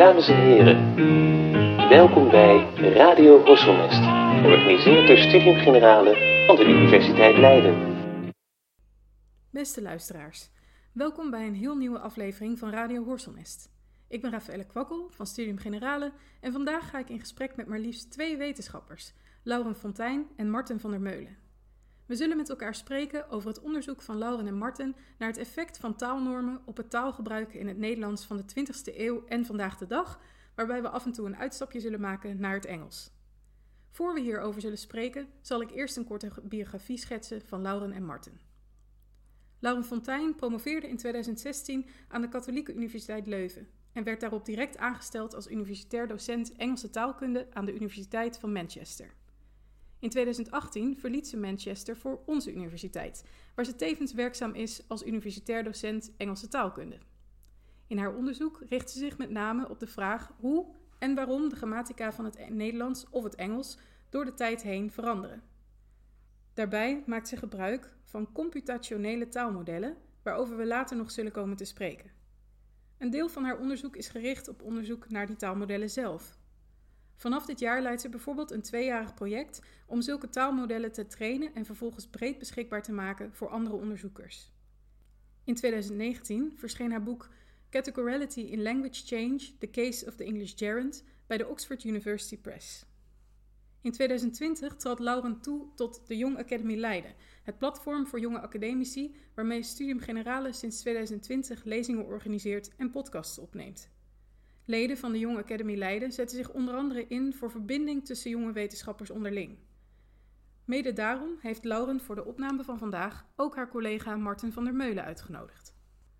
Dames en heren, welkom bij Radio Horselnest, georganiseerd door Studium Generale van de Universiteit Leiden. Beste luisteraars, welkom bij een heel nieuwe aflevering van Radio Horselnest. Ik ben Rafaelle Kwakkel van Studium Generale en vandaag ga ik in gesprek met maar liefst twee wetenschappers, Lauren Fontijn en Martin van der Meulen. We zullen met elkaar spreken over het onderzoek van Lauren en Martin naar het effect van taalnormen op het taalgebruik in het Nederlands van de 20e eeuw en vandaag de dag, waarbij we af en toe een uitstapje zullen maken naar het Engels. Voor we hierover zullen spreken, zal ik eerst een korte biografie schetsen van Lauren en Martin. Lauren Fontijn promoveerde in 2016 aan de Katholieke Universiteit Leuven en werd daarop direct aangesteld als universitair docent Engelse taalkunde aan de Universiteit van Manchester. In 2018 verliet ze Manchester voor onze universiteit, waar ze tevens werkzaam is als universitair docent Engelse taalkunde. In haar onderzoek richt ze zich met name op de vraag hoe en waarom de grammatica van het Nederlands of het Engels door de tijd heen veranderen. Daarbij maakt ze gebruik van computationele taalmodellen, waarover we later nog zullen komen te spreken. Een deel van haar onderzoek is gericht op onderzoek naar die taalmodellen zelf. Vanaf dit jaar leidt ze bijvoorbeeld een tweejarig project om zulke taalmodellen te trainen en vervolgens breed beschikbaar te maken voor andere onderzoekers. In 2019 verscheen haar boek Categorality in Language Change: The Case of the English Gerund bij de Oxford University Press. In 2020 trad Lauren toe tot de Young Academy Leiden, het platform voor jonge academici waarmee Studium Generale sinds 2020 lezingen organiseert en podcasts opneemt. Leden van de Young Academy Leiden zetten zich onder andere in voor verbinding tussen jonge wetenschappers onderling. Mede daarom heeft Lauren voor de opname van vandaag ook haar collega Martin van der Meulen uitgenodigd.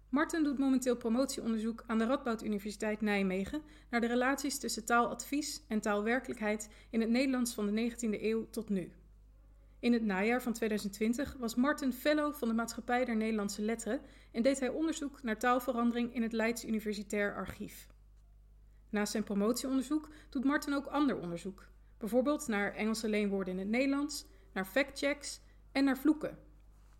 Martin doet momenteel promotieonderzoek aan de Radboud Universiteit Nijmegen naar de relaties tussen taaladvies en taalwerkelijkheid in het Nederlands van de 19e eeuw tot nu. In het najaar van 2020 was Martin fellow van de Maatschappij der Nederlandse Letteren en deed hij onderzoek naar taalverandering in het Leids Universitair Archief. Naast zijn promotieonderzoek doet Martin ook ander onderzoek, bijvoorbeeld naar Engelse leenwoorden in het Nederlands, naar factchecks en naar vloeken.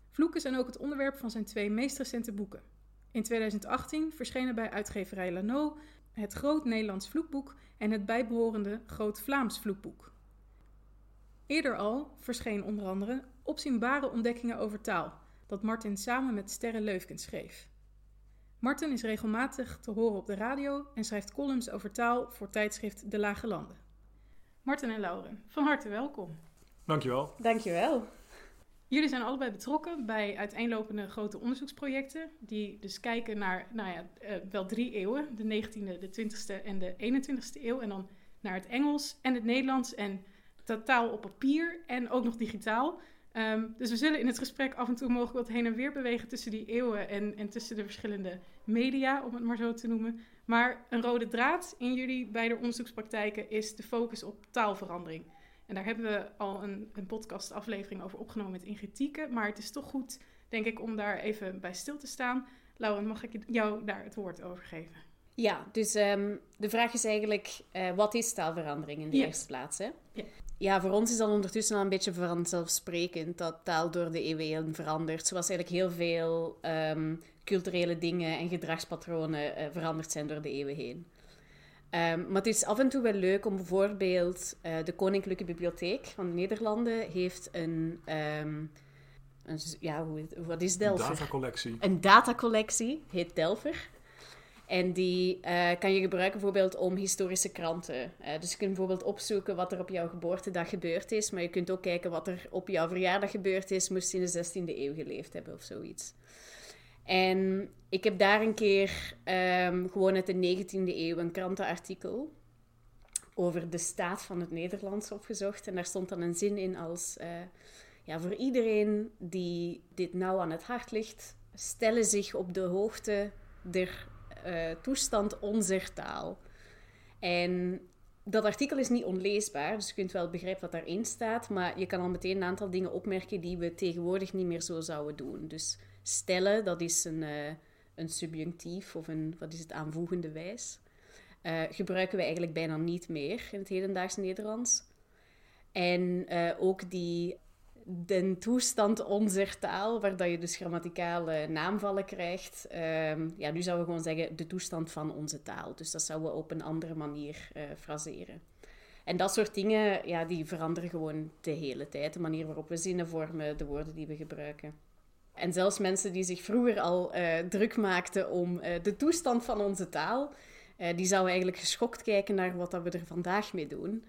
Vloeken zijn ook het onderwerp van zijn twee meest recente boeken. In 2018 verschenen bij uitgeverij Lano het Groot Nederlands Vloekboek en het bijbehorende Groot Vlaams Vloekboek. Eerder al verscheen onder andere Opzienbare ontdekkingen over taal, dat Martin samen met Sterre Leufkens schreef. Martin is regelmatig te horen op de radio en schrijft columns over taal voor tijdschrift De Lage Landen. Martin en Lauren, van harte welkom. Dankjewel. Dankjewel. Jullie zijn allebei betrokken bij uiteenlopende grote onderzoeksprojecten, die dus kijken naar, nou ja, uh, wel drie eeuwen, de 19e, de 20e en de 21e eeuw, en dan naar het Engels en het Nederlands en taal op papier en ook nog digitaal. Um, dus we zullen in het gesprek af en toe mogelijk wat heen en weer bewegen tussen die eeuwen en, en tussen de verschillende media, om het maar zo te noemen. Maar een rode draad in jullie beide onderzoekspraktijken is de focus op taalverandering. En daar hebben we al een, een podcastaflevering over opgenomen met Ingrid Tieke. Maar het is toch goed, denk ik, om daar even bij stil te staan. Lauren, mag ik jou daar het woord over geven? Ja, dus um, de vraag is eigenlijk, uh, wat is taalverandering in de eerste plaats? Hè? Ja. Ja. voor ons is dat ondertussen al een beetje vanzelfsprekend dat taal door de eeuwen verandert. Zoals eigenlijk heel veel um, culturele dingen en gedragspatronen uh, veranderd zijn door de eeuwen heen. Um, maar het is af en toe wel leuk om bijvoorbeeld uh, de Koninklijke Bibliotheek van de Nederlanden heeft een, um, een ja, hoe, wat is Delver? Een datacollectie. Een datacollectie, heet Delver. En die uh, kan je gebruiken bijvoorbeeld om historische kranten. Uh, dus je kunt bijvoorbeeld opzoeken wat er op jouw geboortedag gebeurd is. Maar je kunt ook kijken wat er op jouw verjaardag gebeurd is. Moest je in de 16e eeuw geleefd hebben of zoiets. En ik heb daar een keer um, gewoon uit de 19e eeuw een krantenartikel over de staat van het Nederlands opgezocht. En daar stond dan een zin in als... Uh, ja, voor iedereen die dit nou aan het hart ligt, stellen zich op de hoogte der uh, toestand onze taal. En dat artikel is niet onleesbaar, dus je kunt wel begrijpen wat daarin staat, maar je kan al meteen een aantal dingen opmerken die we tegenwoordig niet meer zo zouden doen. Dus stellen, dat is een, uh, een subjunctief of een, wat is het, aanvoegende wijs. Uh, gebruiken we eigenlijk bijna niet meer in het hedendaags Nederlands. En ook die de toestand onze taal, waar dat je dus grammaticale naamvallen krijgt. Ehm, ja, nu zouden we gewoon zeggen de toestand van onze taal. Dus dat zouden we op een andere manier uh, fraseren. En dat soort dingen, ja, die veranderen gewoon de hele tijd. De manier waarop we zinnen vormen, de woorden die we gebruiken. En zelfs mensen die zich vroeger al uh, druk maakten om uh, de toestand van onze taal, die zouden eigenlijk geschokt kijken naar wat dat we er vandaag mee doen.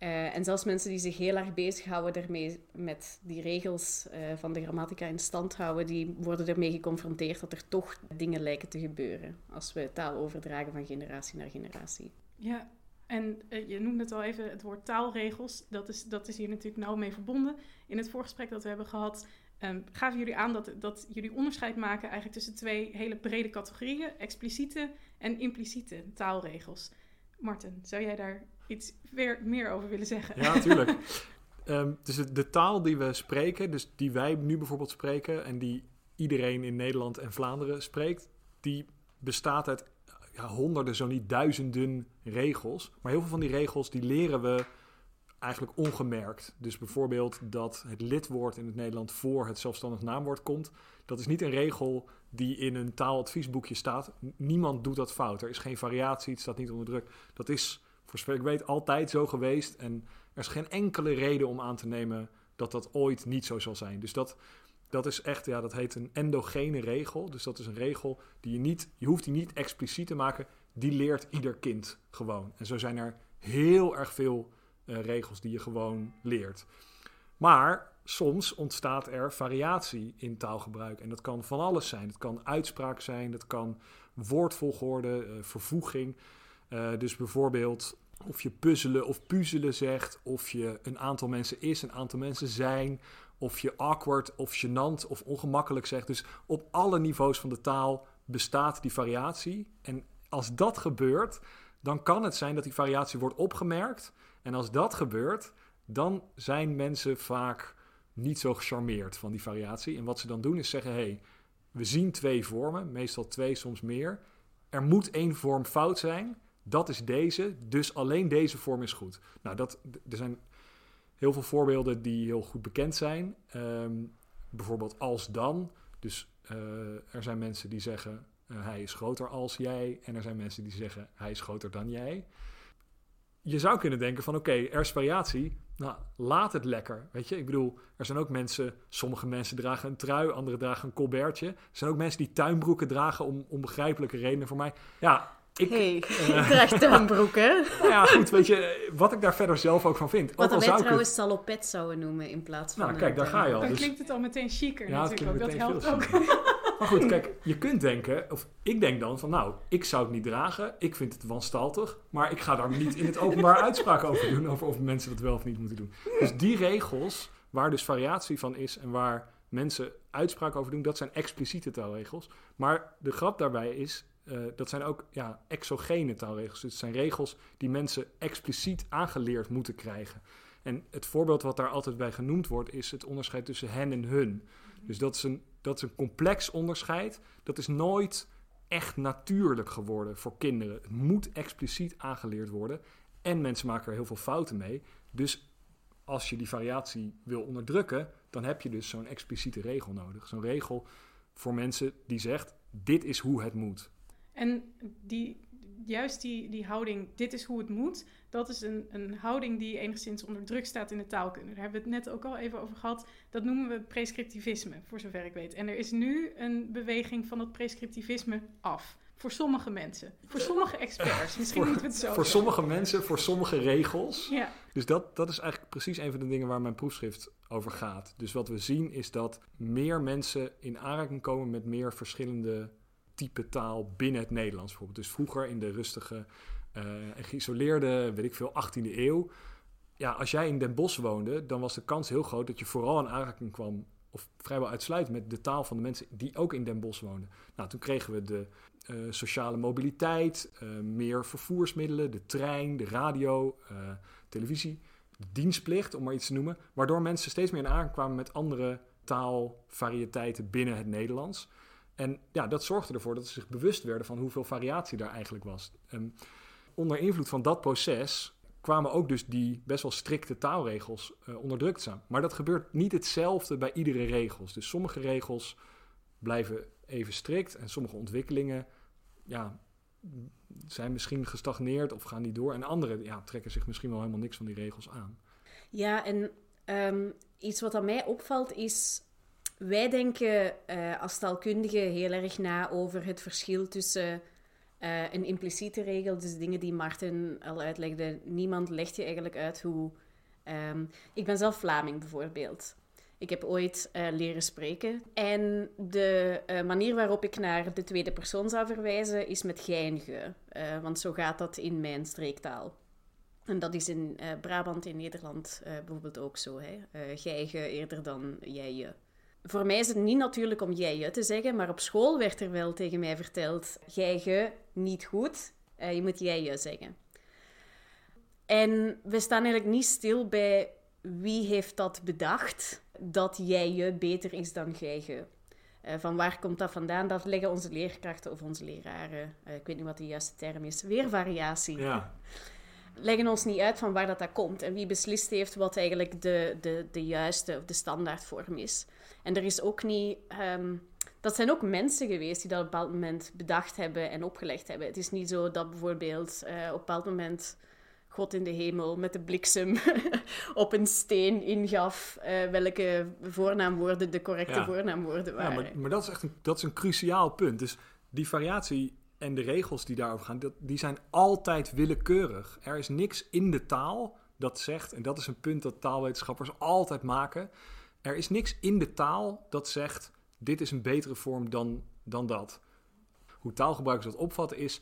Uh, en zelfs mensen die zich heel erg bezighouden ermee met die regels uh, van de grammatica in stand houden, die worden ermee geconfronteerd dat er toch dingen lijken te gebeuren als we taal overdragen van generatie naar generatie. Ja, en uh, je noemde het al even, het woord taalregels, dat is, dat is hier natuurlijk nauw mee verbonden. In het voorgesprek dat we hebben gehad, um, gaven jullie aan dat, dat jullie onderscheid maken eigenlijk tussen twee hele brede categorieën, expliciete en impliciete taalregels. Martin, zou jij daar iets weer meer over willen zeggen? Ja, natuurlijk. um, dus de, taal die we spreken, dus die wij nu bijvoorbeeld spreken en die iedereen in Nederland en Vlaanderen spreekt, die bestaat uit ja, honderden, zo niet duizenden regels. Maar heel veel van die regels die leren we eigenlijk ongemerkt. Dus bijvoorbeeld dat het lidwoord in het Nederland voor het zelfstandig naamwoord komt. Dat is niet een regel die in een taaladviesboekje staat. Niemand doet dat fout. Er is geen variatie, het staat niet onder druk. Dat is voor zover ik weet, altijd zo geweest. En er is geen enkele reden om aan te nemen dat dat ooit niet zo zal zijn. Dus dat, dat is echt, ja, dat heet een endogene regel. Dus dat is een regel die je niet, je hoeft die niet expliciet te maken. Die leert ieder kind gewoon. En zo zijn er heel erg veel uh, regels die je gewoon leert. Maar soms ontstaat er variatie in taalgebruik. En dat kan van alles zijn. Het kan uitspraak zijn, dat kan woordvolgorde, uh, vervoeging. Uh, dus bijvoorbeeld of je puzzelen of puzzelen zegt, of je een aantal mensen is, een aantal mensen zijn, of je awkward of gênant of ongemakkelijk zegt. Dus op alle niveaus van de taal bestaat die variatie. En als dat gebeurt, dan kan het zijn dat die variatie wordt opgemerkt. En als dat gebeurt, dan zijn mensen vaak niet zo gecharmeerd van die variatie. En wat ze dan doen is zeggen: hey, we zien twee vormen, meestal twee, soms meer. Er moet één vorm fout zijn dat is deze, dus alleen deze vorm is goed. Nou, dat, er zijn heel veel voorbeelden die heel goed bekend zijn. Ehm, bijvoorbeeld als dan. Dus uh, er zijn mensen die zeggen uh, hij is groter als jij. En er zijn mensen die zeggen hij is groter dan jij. Je zou kunnen denken van oké, er is variatie. Nou, laat het lekker. Weet je, ik bedoel, er zijn ook mensen, sommige mensen dragen een trui, anderen dragen een colbertje. Er zijn ook mensen die tuinbroeken dragen om onbegrijpelijke redenen voor mij. Ja, ik, hey, uh, ik draag tuinbroeken. nou ja, goed, weet je, wat ik daar verder zelf ook van vind. Wat wij trouwens het... salopet zouden noemen in plaats van... Nou, kijk, daar ga je al. Dan dus... klinkt het al meteen chiquer ja, natuurlijk ook. Dat helpt ook. maar goed, kijk, je kunt denken, of ik denk dan van, nou, ik zou het niet dragen. Ik vind het wanstaltig. Maar ik ga daar niet in het openbaar uitspraak over doen, over of mensen dat wel of niet moeten doen. Dus die regels, waar dus variatie van is en waar mensen uitspraak over doen, dat zijn expliciete taalregels. Maar de grap daarbij is, uh, dat zijn ook ja, exogene taalregels. Het zijn regels die mensen expliciet aangeleerd moeten krijgen. En het voorbeeld wat daar altijd bij genoemd wordt, is het onderscheid tussen hen en hun. Dus dat is een, dat is een complex onderscheid. Dat is nooit echt natuurlijk geworden voor kinderen. Het moet expliciet aangeleerd worden. En mensen maken er heel veel fouten mee. Dus als je die variatie wil onderdrukken, dan heb je dus zo'n expliciete regel nodig. Zo'n regel voor mensen die zegt: dit is hoe het moet. En die, juist die, die houding, dit is hoe het moet, dat is een, een houding die enigszins onder druk staat in de taalkunde. Daar hebben we het net ook al even over gehad. Dat noemen we prescriptivisme, voor zover ik weet. En er is nu een beweging van het prescriptivisme af. Voor sommige mensen. Voor sommige experts. Misschien voor, moeten we het zo Voor sommige mensen, voor sommige regels. Ja. Dus dat, dat is eigenlijk precies een van de dingen waar mijn proefschrift over gaat. Dus wat we zien is dat meer mensen in aanraking komen met meer verschillende type taal binnen het Nederlands bijvoorbeeld. Dus vroeger in de rustige en geïsoleerde, weet ik veel, 18e eeuw. Ja, als jij in Den Bosch woonde, dan was de kans heel groot dat je vooral in aanraking kwam, of vrijwel uitsluitend met de taal van de mensen die ook in Den Bosch woonden. Nou, toen kregen we de uh, sociale mobiliteit, uh, meer vervoersmiddelen, de trein, de radio, televisie, de dienstplicht, om maar iets te noemen. Waardoor mensen steeds meer in aanraking kwamen met andere taalvarieteiten binnen het Nederlands. En ja, dat zorgde ervoor dat ze zich bewust werden van hoeveel variatie daar eigenlijk was. Um, onder invloed van dat proces kwamen ook dus die best wel strikte taalregels onder druk te staan. Maar dat gebeurt niet hetzelfde bij iedere regels. Dus sommige regels blijven even strikt en sommige ontwikkelingen ja, zijn misschien gestagneerd of gaan niet door. En andere ja, trekken zich misschien wel helemaal niks van die regels aan. Ja, en ehm, iets wat aan mij opvalt is wij denken uh, als taalkundigen heel erg na over het verschil tussen uh, een impliciete regel, dus dingen die Martin al uitlegde. Niemand legt je eigenlijk uit hoe. Um, ik ben zelf Vlaming bijvoorbeeld. Ik heb ooit uh, leren spreken. En de manier waarop ik naar de tweede persoon zou verwijzen is met gij ge. want zo gaat dat in mijn streektaal. En dat is in Brabant, in Nederland bijvoorbeeld ook zo. Hè? ge eerder dan jij, je voor mij is het niet natuurlijk om jij je te zeggen, maar op school werd er wel tegen mij verteld: jij je niet goed, uh, je moet jij je zeggen. En we staan eigenlijk niet stil bij wie heeft dat bedacht, dat jij je beter is dan jij je. Uh, van waar komt dat vandaan? Dat leggen onze leerkrachten of onze leraren, uh, ik weet niet wat de juiste term is, weer variatie. Ja. Leggen ons niet uit van waar dat, dat komt en wie beslist heeft wat eigenlijk de, de, de juiste of de standaardvorm is. En er is ook niet. Ehm, dat zijn ook mensen geweest die dat op een bepaald moment bedacht hebben en opgelegd hebben. Het is niet zo dat bijvoorbeeld uh, op een bepaald moment God in de hemel met de bliksem op een steen ingaf uh, welke voornaamwoorden de correcte voornaamwoorden waren. Ja, maar, maar, dat is echt een, dat is een cruciaal punt. Dus die variatie en de regels die daarover gaan, dat, die zijn altijd willekeurig. Er is niks in de taal dat zegt, en dat is een punt dat taalwetenschappers altijd maken er is niks in de taal dat zegt: dit is een betere vorm dan, dan dat. Hoe taalgebruikers dat opvatten is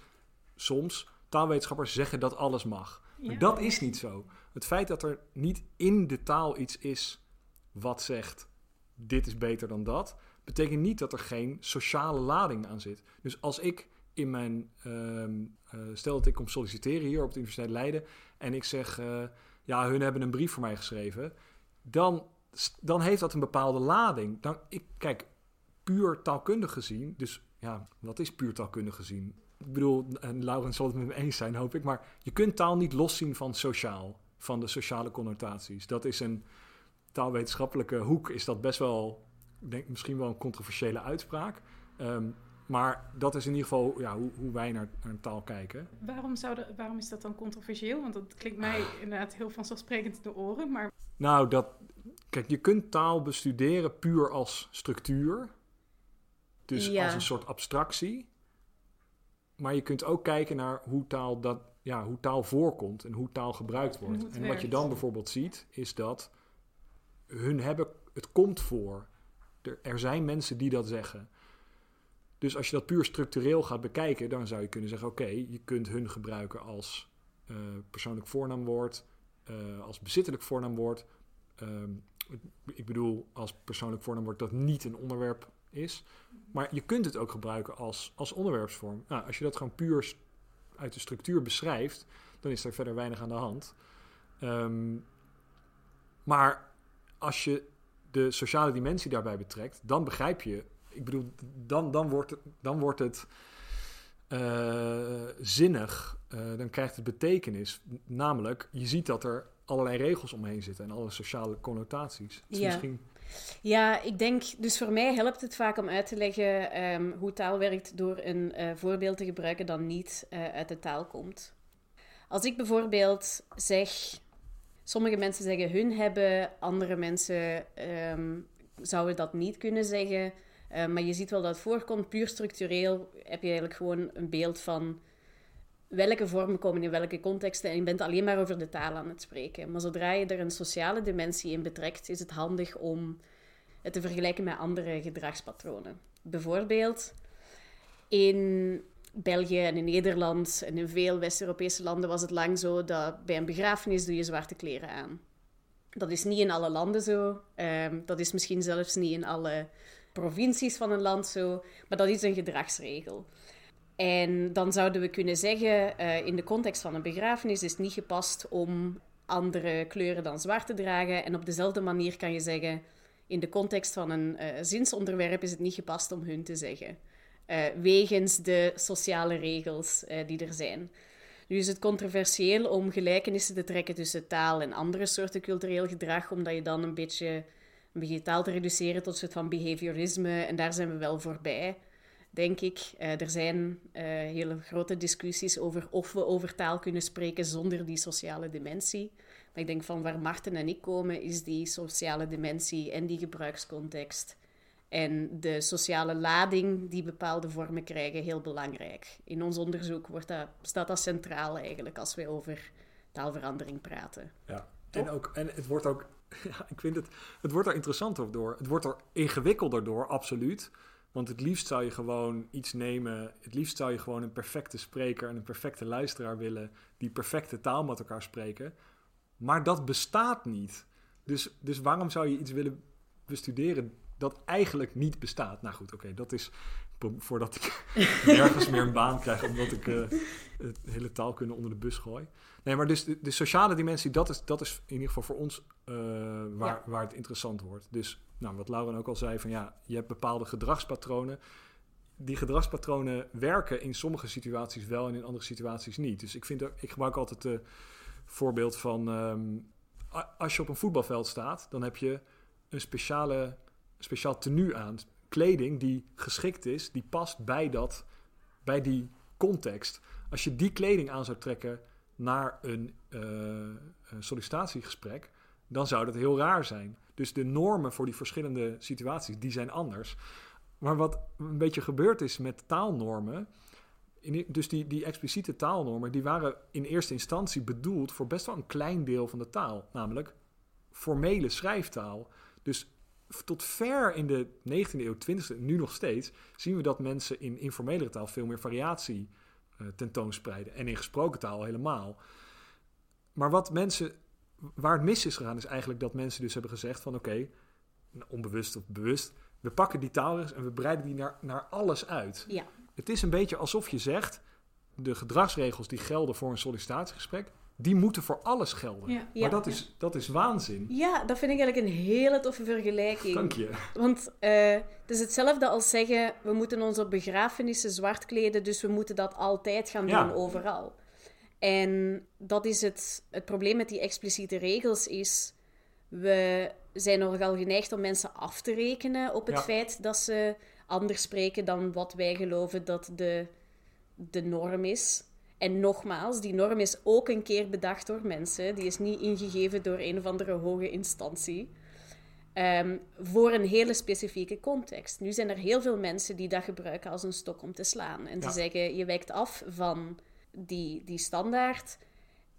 soms taalwetenschappers zeggen dat alles mag. Maar dat is niet zo. Het feit dat er niet in de taal iets is wat zegt: dit is beter dan dat, betekent niet dat er geen sociale lading aan zit. Dus als ik in mijn. Uh, stel dat ik kom solliciteren hier op de Universiteit Leiden en ik zeg: uh, ja, hun hebben een brief voor mij geschreven. Dan dan heeft dat een bepaalde lading. Dan, ik, kijk, puur taalkundig gezien, dus ja, wat is puur taalkundig gezien? Ik bedoel, en Laurens zal het met me eens zijn, hoop ik, maar je kunt taal niet loszien van sociaal, van de sociale connotaties. Dat is een taalwetenschappelijke hoek, is dat best wel, denk misschien wel een controversiële uitspraak. Um, maar dat is in ieder geval ja, hoe, hoe wij naar, naar taal kijken. Waarom, zou de, waarom is dat dan controversieel? Want dat klinkt mij inderdaad heel vanzelfsprekend in de oren. Maar... Nou, dat, kijk, je kunt taal bestuderen puur als structuur. Dus als een soort abstractie. Maar je kunt ook kijken naar hoe taal, dat, ja, hoe taal voorkomt en hoe taal gebruikt wordt. En, wat je dan bijvoorbeeld ziet, is dat hun hebben, het komt voor. Er, er zijn mensen die dat zeggen. Dus als je dat puur structureel gaat bekijken, dan zou je kunnen zeggen: oké, je kunt hun gebruiken als uh, persoonlijk voornaamwoord, uh, als bezittelijk voornaamwoord. Uh, ik bedoel, als persoonlijk voornaamwoord dat niet een onderwerp is. Maar je kunt het ook gebruiken als, als onderwerpsvorm. Nou, als je dat gewoon puur uit de structuur beschrijft, dan is er verder weinig aan de hand. Um, maar als je de sociale dimensie daarbij betrekt, dan begrijp je ik bedoel, dan, dan wordt het, dan wordt het uh, zinnig. Uh, dan krijgt het betekenis. Namelijk, je ziet dat er allerlei regels omheen zitten en alle sociale connotaties. Ja. Misschien... ja, ik denk, dus voor mij helpt het vaak om uit te leggen um, hoe taal werkt door een uh, voorbeeld te gebruiken dat niet uit de taal komt. Als ik bijvoorbeeld zeg, sommige mensen zeggen hun hebben, andere mensen um, zouden dat niet kunnen zeggen. Uh, maar je ziet wel dat het voorkomt. Puur structureel heb je eigenlijk gewoon een beeld van welke vormen komen in welke contexten. En je bent alleen maar over de taal aan het spreken. Maar zodra je er een sociale dimensie in betrekt, is het handig om het te vergelijken met andere gedragspatronen. Bijvoorbeeld in België en in Nederland en in veel West-Europese landen was het lang zo dat bij een begrafenis doe je zwarte kleren aan. Dat is niet in alle landen zo. Um, dat is misschien zelfs niet in alle provincies van een land zo, maar dat is een gedragsregel. En dan zouden we kunnen zeggen, uh, in de context van een begrafenis is het niet gepast om andere kleuren dan zwart te dragen. En op dezelfde manier kan je zeggen, in de context van een uh, zinsonderwerp is het niet gepast om hun te zeggen. Uh, wegens de sociale regels die er zijn. Nu is het controversieel om gelijkenissen te trekken tussen taal en andere soorten cultureel gedrag, omdat je dan een beetje, een beetje taal te reduceren tot een soort van behaviorisme. En daar zijn we wel voorbij, denk ik. Eh, er zijn eh, hele grote discussies over of we over taal kunnen spreken zonder die sociale dimensie. Maar ik denk van waar Marten en ik komen, is die sociale dimensie en die gebruikscontext en de sociale lading die bepaalde vormen krijgen heel belangrijk. In ons onderzoek wordt dat, staat dat centraal eigenlijk als we over taalverandering praten. Ja, en, ook, en het wordt ook, ja, ik vind het, het wordt er interessanter door. Het wordt er ingewikkelder door, absoluut. Want het liefst zou je gewoon iets nemen, het liefst zou je gewoon een perfecte spreker en een perfecte luisteraar willen, die perfecte taal met elkaar spreken. Maar dat bestaat niet. Dus, dus waarom zou je iets willen bestuderen dat eigenlijk niet bestaat. Nou goed, oké, dat is voordat ik nergens meer een baan krijg, omdat ik uh, het hele taalkunde onder de bus gooi. Nee, maar dus de, de, sociale dimensie, dat is, dat is in ieder geval voor ons uh, waar, waar het interessant wordt. Dus nou, wat Lauren ook al zei, van ja, je hebt bepaalde gedragspatronen. Die gedragspatronen werken in sommige situaties wel en in andere situaties niet. Dus ik, vind, ik gebruik altijd het voorbeeld van um, als je op een voetbalveld staat, dan heb je een speciale speciaal tenue aan. Kleding die geschikt is, die past bij, dat, bij die context. Als je die kleding aan zou trekken naar een, uh, een sollicitatiegesprek, dan zou dat heel raar zijn. Dus de normen voor die verschillende situaties, die zijn anders. Maar wat een beetje gebeurd is met taalnormen, dus die, die expliciete taalnormen, die waren in eerste instantie bedoeld voor best wel een klein deel van de taal, namelijk formele schrijftaal. Dus tot ver in de 19e eeuw, 20e, nu nog steeds, zien we dat mensen in informele taal veel meer variatie tentoonspreiden. En in gesproken taal helemaal. Maar wat mensen, waar het mis is gegaan, is eigenlijk dat mensen dus hebben gezegd van oké, onbewust of bewust, we pakken die taal en we breiden die naar, naar alles uit. Ja. Het is een beetje alsof je zegt, de gedragsregels die gelden voor een sollicitatiegesprek, die moeten voor alles gelden. Ja. Maar dat, is, dat is waanzin. Ja, dat vind ik eigenlijk een hele toffe vergelijking. Dank je. Want uh, het is hetzelfde als zeggen, we moeten ons op begrafenissen zwart kleden, dus we moeten dat altijd gaan doen overal. En dat is het, het probleem met die expliciete regels is, we zijn nogal geneigd om mensen af te rekenen op het feit dat ze anders spreken dan wat wij geloven dat de, de norm is. En nogmaals, die norm is ook een keer bedacht door mensen. Die is niet ingegeven door een of andere hoge instantie. Ehm, voor een hele specifieke context. Nu zijn er heel veel mensen die dat gebruiken als een stok om te slaan. En die zeggen, je wijkt af van die, die standaard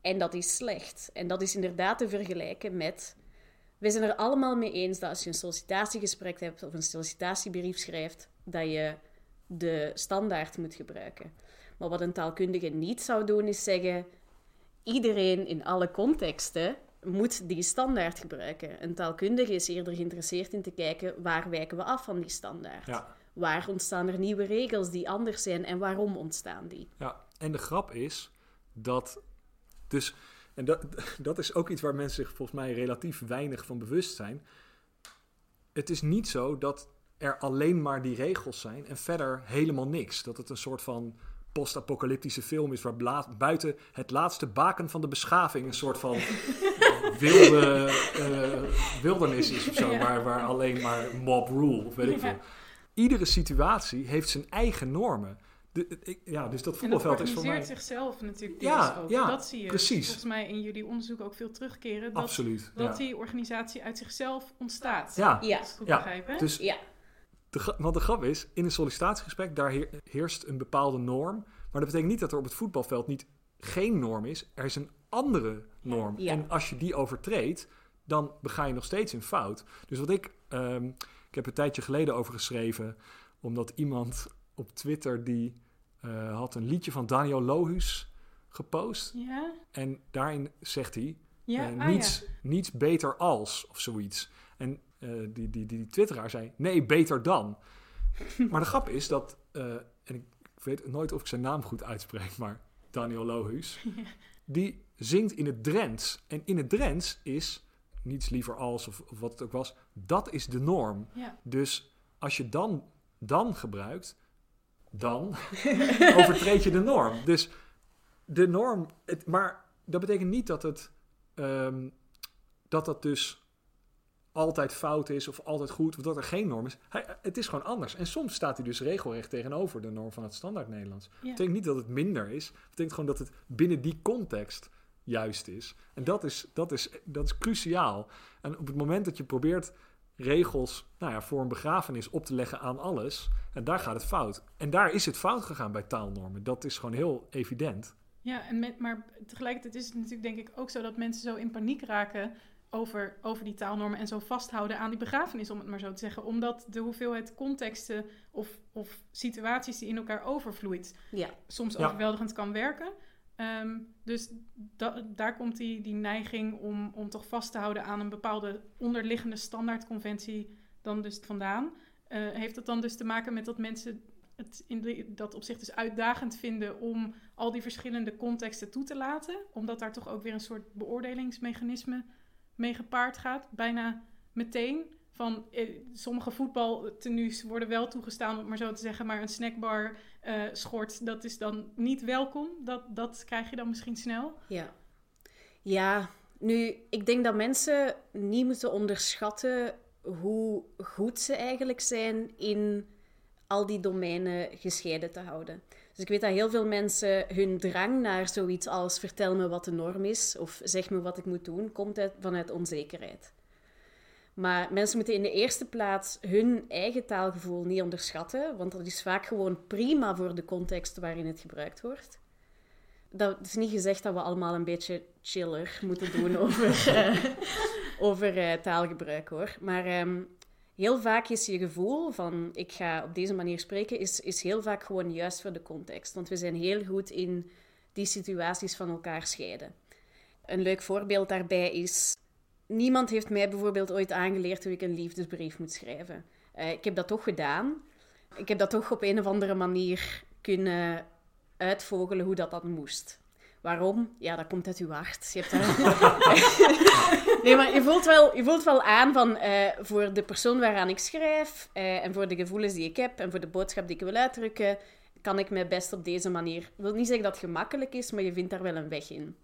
en dat is slecht. En dat is inderdaad te vergelijken met... We zijn er allemaal mee eens dat als je een sollicitatiegesprek hebt of een sollicitatiebrief schrijft, dat je de standaard moet gebruiken. Maar wat een taalkundige niet zou doen, is zeggen: iedereen in alle contexten moet die standaard gebruiken. Een taalkundige is eerder geïnteresseerd in te kijken waar wijken we af van die standaard. Ja. Waar ontstaan er nieuwe regels die anders zijn en waarom ontstaan die? Ja, en de grap is dat dus, en dat, dat is ook iets waar mensen zich volgens mij relatief weinig van bewust zijn. Het is niet zo dat er alleen maar die regels zijn en verder helemaal niks. Dat het een soort van post-apocalyptische film is waar buiten het laatste baken van de beschaving een soort van wilde uh, wildernis is of zo, waar, waar alleen maar mob rule of weet ik veel. Iedere situatie heeft zijn eigen normen. De, ja, dus dat voetbalveld is voor mij... zichzelf natuurlijk ja, ook. Ja, dat zie je precies. volgens mij in jullie onderzoek ook veel terugkeren. Dat, Absoluut. Dat die organisatie uit zichzelf ontstaat. Ja, ja. goed ja. begrijpen. Dus ja. De, want de grap is, in een sollicitatiegesprek, daar heerst een bepaalde norm. Maar dat betekent niet dat er op het voetbalveld niet geen norm is. Er is een andere norm. En als je die overtreedt, dan bega je nog steeds een fout. Dus wat ik, um, ik heb een tijdje geleden over geschreven, omdat iemand op Twitter die uh, had een liedje van Daniel Lohus gepost. Ja. En daarin zegt hij, ja? uh, niets, niets beter als, of zoiets. En uh, die, die, die, die twitteraar zei, nee, beter dan. maar de grap is dat, en ik weet nooit of ik zijn naam goed uitspreek, maar Daniel Lohus, ja. die zingt in het Drents. En in het Drents is niets liever als, of, of wat het ook was, dat is de norm. Ja. Dus als je dan, dan gebruikt, dan overtreed je de norm. Dus de norm, het, maar dat betekent niet dat het ehm, dat dat dus altijd fout is of altijd goed, of dat er geen norm is. Hij, het is gewoon anders. En soms staat hij dus regelrecht tegenover de norm van het standaard Nederlands. Dat Ja. betekent niet dat het minder is. Het betekent gewoon dat het binnen die context juist is. En dat is, dat is, dat is cruciaal. En op het moment dat je probeert regels nou ja, voor een begrafenis op te leggen aan alles, en daar gaat het fout. En daar is het fout gegaan bij taalnormen. Dat is gewoon heel evident. Ja, en met, maar tegelijkertijd is het natuurlijk denk ik ook zo dat mensen zo in paniek raken over, over die taalnormen en zo vasthouden aan die begrafenis, om het maar zo te zeggen. Omdat de hoeveelheid contexten of, of situaties die in elkaar overvloeit, Ja. soms Ja. overweldigend kan werken. Ehm, dus da- daar komt die, die neiging om, om toch vast te houden aan een bepaalde onderliggende standaardconventie dan dus vandaan. Eh, heeft dat dan dus te maken met dat mensen het in de, dat opzicht dus uitdagend vinden om al die verschillende contexten toe te laten? Omdat daar toch ook weer een soort beoordelingsmechanisme mee gepaard gaat, bijna meteen. Van eh, sommige voetbaltenues worden wel toegestaan, om maar zo te zeggen, maar een snackbar eh, schort, dat is dan niet welkom. Dat, dat krijg je dan misschien snel. Ja. Ja, nu, ik denk dat mensen niet moeten onderschatten hoe goed ze eigenlijk zijn in al die domeinen gescheiden te houden. Dus ik weet dat heel veel mensen hun drang naar zoiets als vertel me wat de norm is of zeg me wat ik moet doen, komt uit, vanuit onzekerheid. Maar mensen moeten in de eerste plaats hun eigen taalgevoel niet onderschatten, want dat is vaak gewoon prima voor de context waarin het gebruikt wordt. Dat is niet gezegd dat we allemaal een beetje chiller moeten doen over, eh, over eh, taalgebruik hoor. Maar ehm, heel vaak is je gevoel van ik ga op deze manier spreken, is, is heel vaak gewoon juist voor de context. Want we zijn heel goed in die situaties van elkaar scheiden. Een leuk voorbeeld daarbij is. Niemand heeft mij bijvoorbeeld ooit aangeleerd hoe ik een liefdesbrief moet schrijven. Eh, ik heb dat toch gedaan. Ik heb dat toch op een of andere manier kunnen uitvogelen hoe dat dan moest. Waarom? Ja, dat komt uit uw hart. Je hebt daar... nee, maar je voelt wel, je voelt wel aan van eh, voor de persoon waaraan ik schrijf eh, en voor de gevoelens die ik heb en voor de boodschap die ik wil uitdrukken, kan ik mij best op deze manier. Ik wil niet zeggen dat het gemakkelijk is, maar je vindt daar wel een weg in.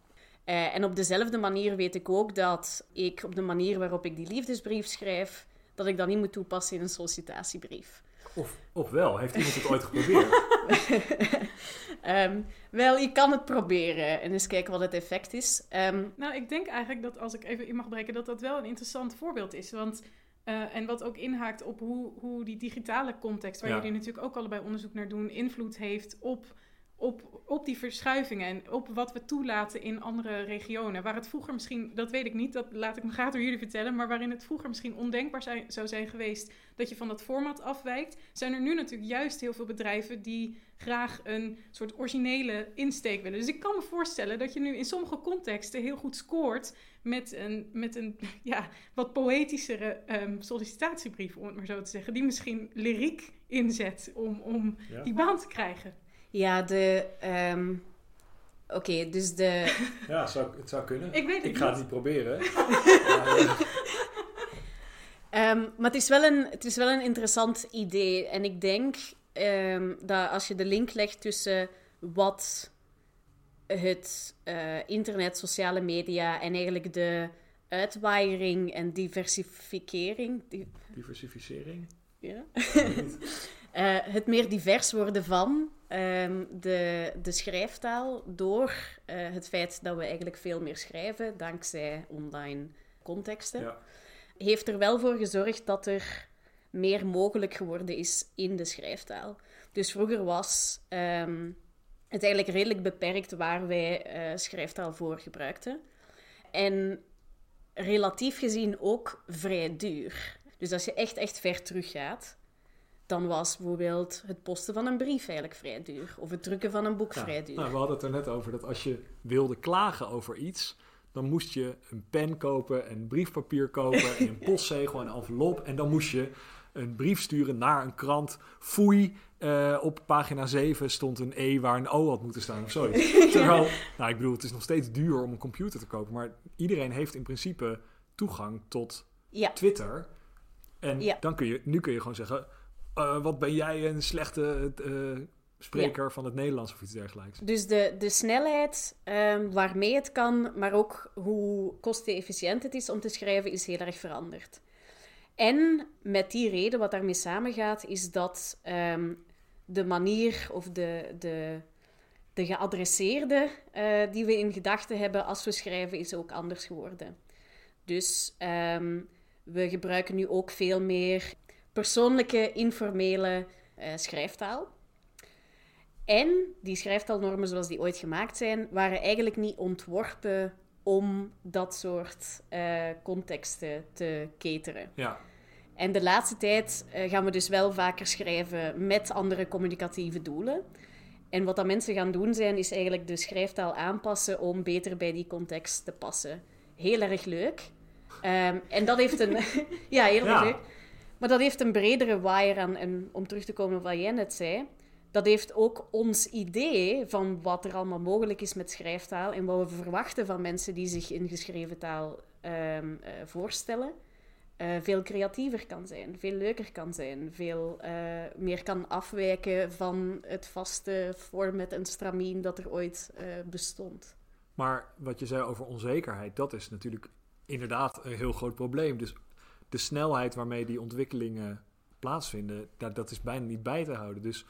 Eh, en op dezelfde manier weet ik ook dat ik op de manier waarop ik die liefdesbrief schrijf, dat ik dat niet moet toepassen in een sollicitatiebrief. Of, of wel, heeft iemand het ooit geprobeerd? Ehm, wel, je kan het proberen en eens kijken wat het effect is. Ehm, Nou, ik denk eigenlijk dat als ik even in mag breken, dat dat wel een interessant voorbeeld is. Want, eh, en wat ook inhaakt op hoe, hoe die digitale context, waar Ja. jullie natuurlijk ook allebei onderzoek naar doen, invloed heeft op, op, op die verschuivingen en op wat we toelaten in andere regionen. Waar het vroeger misschien, dat weet ik niet, dat laat ik me graag door jullie vertellen, maar waarin het vroeger misschien ondenkbaar zijn, zou zijn geweest dat je van dat format afwijkt, zijn er nu natuurlijk juist heel veel bedrijven die graag een soort originele insteek willen. Dus ik kan me voorstellen dat je nu in sommige contexten heel goed scoort met een, met een ja, wat poëtischere ehm, sollicitatiebrief, om het maar zo te zeggen, die misschien lyriek inzet om, om Ja. die baan te krijgen. Ja, de. ehm, Oké, dus de. Ja, zou, het zou kunnen. Ik weet het Ik ga het niet. proberen. Maar, eh, Ehm, maar het is, wel een, het is wel een interessant idee. En ik denk ehm, dat als je de link legt tussen wat het eh, internet, sociale media en eigenlijk de uitwaaiering en diversificering. die- diversificering? ja? Eh, het meer divers worden van ehm, de, de schrijftaal door eh, het feit dat we eigenlijk veel meer schrijven dankzij online contexten, Ja. heeft er wel voor gezorgd dat er meer mogelijk geworden is in de schrijftaal. Dus vroeger was ehm, het eigenlijk redelijk beperkt waar wij eh, schrijftaal voor gebruikten. En relatief gezien ook vrij duur. Dus als je echt, echt ver teruggaat, dan was bijvoorbeeld het posten van een brief eigenlijk vrij duur. Of het drukken van een boek Ja. vrij duur. Nou, we hadden het er net over dat als je wilde klagen over iets, dan moest je een pen kopen, en briefpapier kopen, en een postzegel en een envelop. En dan moest je een brief sturen naar een krant. Foei, eh, op pagina 7 stond een E waar een O had moeten staan of zoiets. Terwijl, nou ik bedoel, het is nog steeds duur om een computer te kopen, maar iedereen heeft in principe toegang tot Ja, Twitter. En Ja. dan kun je, nu kun je gewoon zeggen, eh, wat ben jij een slechte eh, spreker van het Nederlands of iets dergelijks. Dus de, de snelheid ehm, waarmee het kan, maar ook hoe kostenefficiënt het is om te schrijven, is heel erg veranderd. En met die reden, wat daarmee samengaat, is dat ehm, de manier of de, de, de geadresseerde eh, die we in gedachten hebben als we schrijven, is ook anders geworden. Dus ehm, we gebruiken nu ook veel meer persoonlijke, informele eh, schrijftaal. En die schrijftaalnormen zoals die ooit gemaakt zijn, waren eigenlijk niet ontworpen om dat soort uh, contexten te cateren. Ja. En de laatste tijd uh, gaan we dus wel vaker schrijven met andere communicatieve doelen. En wat dat mensen gaan doen zijn, is eigenlijk de schrijftaal aanpassen om beter bij die context te passen. Heel erg leuk. Um, en dat heeft een... ja, heel erg Ja. leuk. Maar dat heeft een bredere waaier aan. En om terug te komen op wat jij net zei... Dat heeft ook ons idee van wat er allemaal mogelijk is met schrijftaal en wat we verwachten van mensen die zich in geschreven taal ehm, eh, voorstellen, eh, veel creatiever kan zijn, veel leuker kan zijn, veel eh, meer kan afwijken van het vaste format en stramien dat er ooit bestond. Maar wat je zei over onzekerheid, dat is natuurlijk inderdaad een heel groot probleem. Dus de snelheid waarmee die ontwikkelingen plaatsvinden, dat, dat is bijna niet bij te houden. Dus,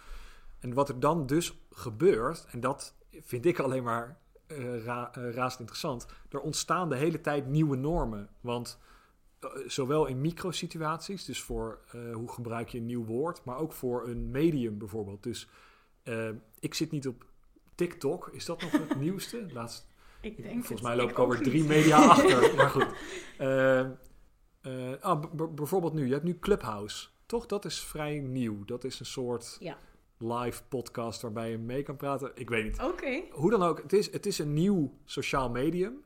en wat er dan dus gebeurt, en dat vind ik alleen maar eh ra, eh, interessant, er ontstaan de hele tijd nieuwe normen. Want eh, zowel in microsituaties, dus voor hoe gebruik je een nieuw woord, maar ook voor een medium bijvoorbeeld. Dus ik zit niet op TikTok, is dat nog het nieuwste? Laatst, Ik denk Volgens mij loop ik alweer drie media achter. Maar goed. Eh, ah, bijvoorbeeld nu, je hebt nu Clubhouse. Toch? Dat is vrij nieuw. Dat is een soort Ja. live podcast waarbij je mee kan praten. Ik weet niet. Oké. Hoe dan ook, het is, het is een nieuw sociaal medium.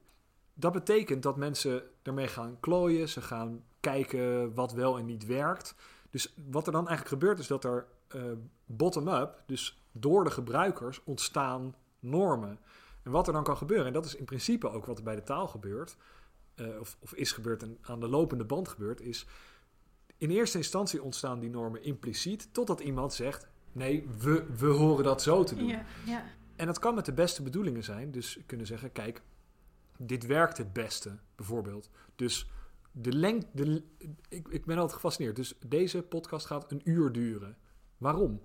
Dat betekent dat mensen ermee gaan klooien. Ze gaan kijken wat wel en niet werkt. Dus wat er dan eigenlijk gebeurt is dat er eh, bottom-up, dus door de gebruikers, ontstaan normen. En wat er dan kan gebeuren, en dat is in principe ook wat er bij de taal gebeurt, eh, of, of is gebeurd en aan de lopende band gebeurt, is in eerste instantie ontstaan die normen impliciet, totdat iemand zegt, nee, we, we horen dat zo te doen. Ja, ja. En dat kan met de beste bedoelingen zijn. Dus kunnen zeggen, kijk, dit werkt het beste, bijvoorbeeld. Dus de lengte... De, ik, ik ben altijd gefascineerd. Dus deze podcast gaat een uur duren. Waarom?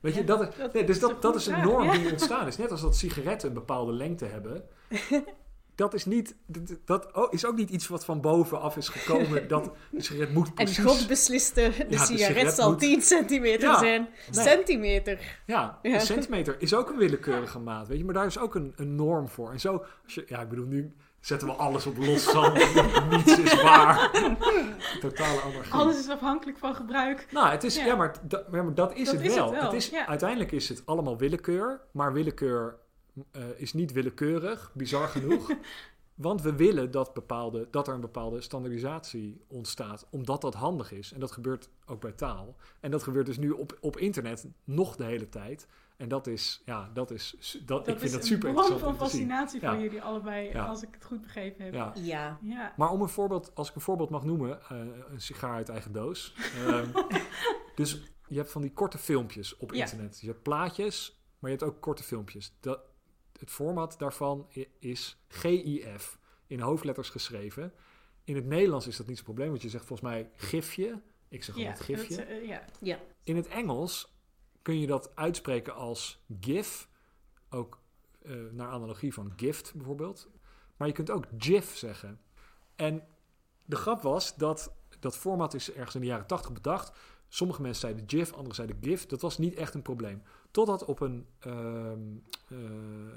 Weet je, Ja, dat, nee, dus dat, dat is een norm die ontstaan is. Net als dat sigaretten een bepaalde lengte hebben. Dat is, niet, dat- dat oh, is ook niet iets wat van bovenaf is gekomen. Dat een sigaret moet En. God besliste, de de sigaret zal moet- 10 centimeter Ja, zijn. nee. Centimeter. Ja, Ja. een centimeter is ook een willekeurige maat, weet je. Maar daar is ook een, een norm voor. En zo, als je, ja, ik bedoel, nu zetten we alles op los zand. Niets is waar. Totale anarchie. Alles is afhankelijk van gebruik. Nou, het is, ja. Ja. maar, dat, ja, maar dat is, Dat het, is wel. het wel, is, ja. Uiteindelijk is het allemaal willekeur. Maar willekeur eh, is niet willekeurig, bizar genoeg. Want we willen dat, bepaalde, dat er een bepaalde standaardisatie ontstaat, omdat dat handig is. En dat gebeurt ook bij taal. En dat gebeurt dus nu op, op internet nog de hele tijd. En dat is, ja, dat is, dat, Dat ik vind is dat super interessant van om te zien. fascinatie Ja. voor jullie allebei, Ja. als ik het goed begrepen heb. Ja. Ja. Ja. Maar om een voorbeeld, als ik een voorbeeld mag noemen, eh, een sigaar uit eigen doos. Ehm, dus je hebt van die korte filmpjes op Ja. internet. Dus je hebt plaatjes, maar je hebt ook korte filmpjes. Dat, het format daarvan is GIF, in hoofdletters geschreven. In het Nederlands is dat niet zo'n probleem, want je zegt volgens mij gifje. Ik zeg Ja, altijd gifje. dat, eh, ja. In het Engels kun je dat uitspreken als GIF, ook eh, naar analogie van gift bijvoorbeeld. Maar je kunt ook GIF zeggen. En de grap was dat dat format is ergens in de jaren 80 bedacht. Sommige mensen zeiden GIF, anderen zeiden GIF. Dat was niet echt een probleem. Totdat op een, ehm, eh,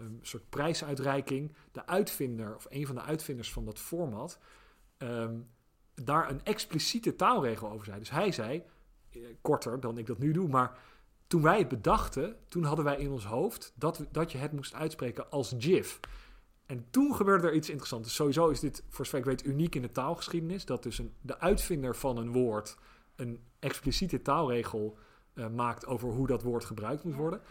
een soort prijsuitreiking de uitvinder, of een van de uitvinders van dat format, ehm, daar een expliciete taalregel over zei. Dus hij zei, eh, korter dan ik dat nu doe, maar toen wij het bedachten, toen hadden wij in ons hoofd dat, dat je het moest uitspreken als GIF. En toen gebeurde er iets interessants. Dus sowieso is dit, voor zover ik weet, uniek in de taalgeschiedenis. Dat dus een, de uitvinder van een woord een expliciete taalregel eh, maakt over hoe dat woord gebruikt moet worden.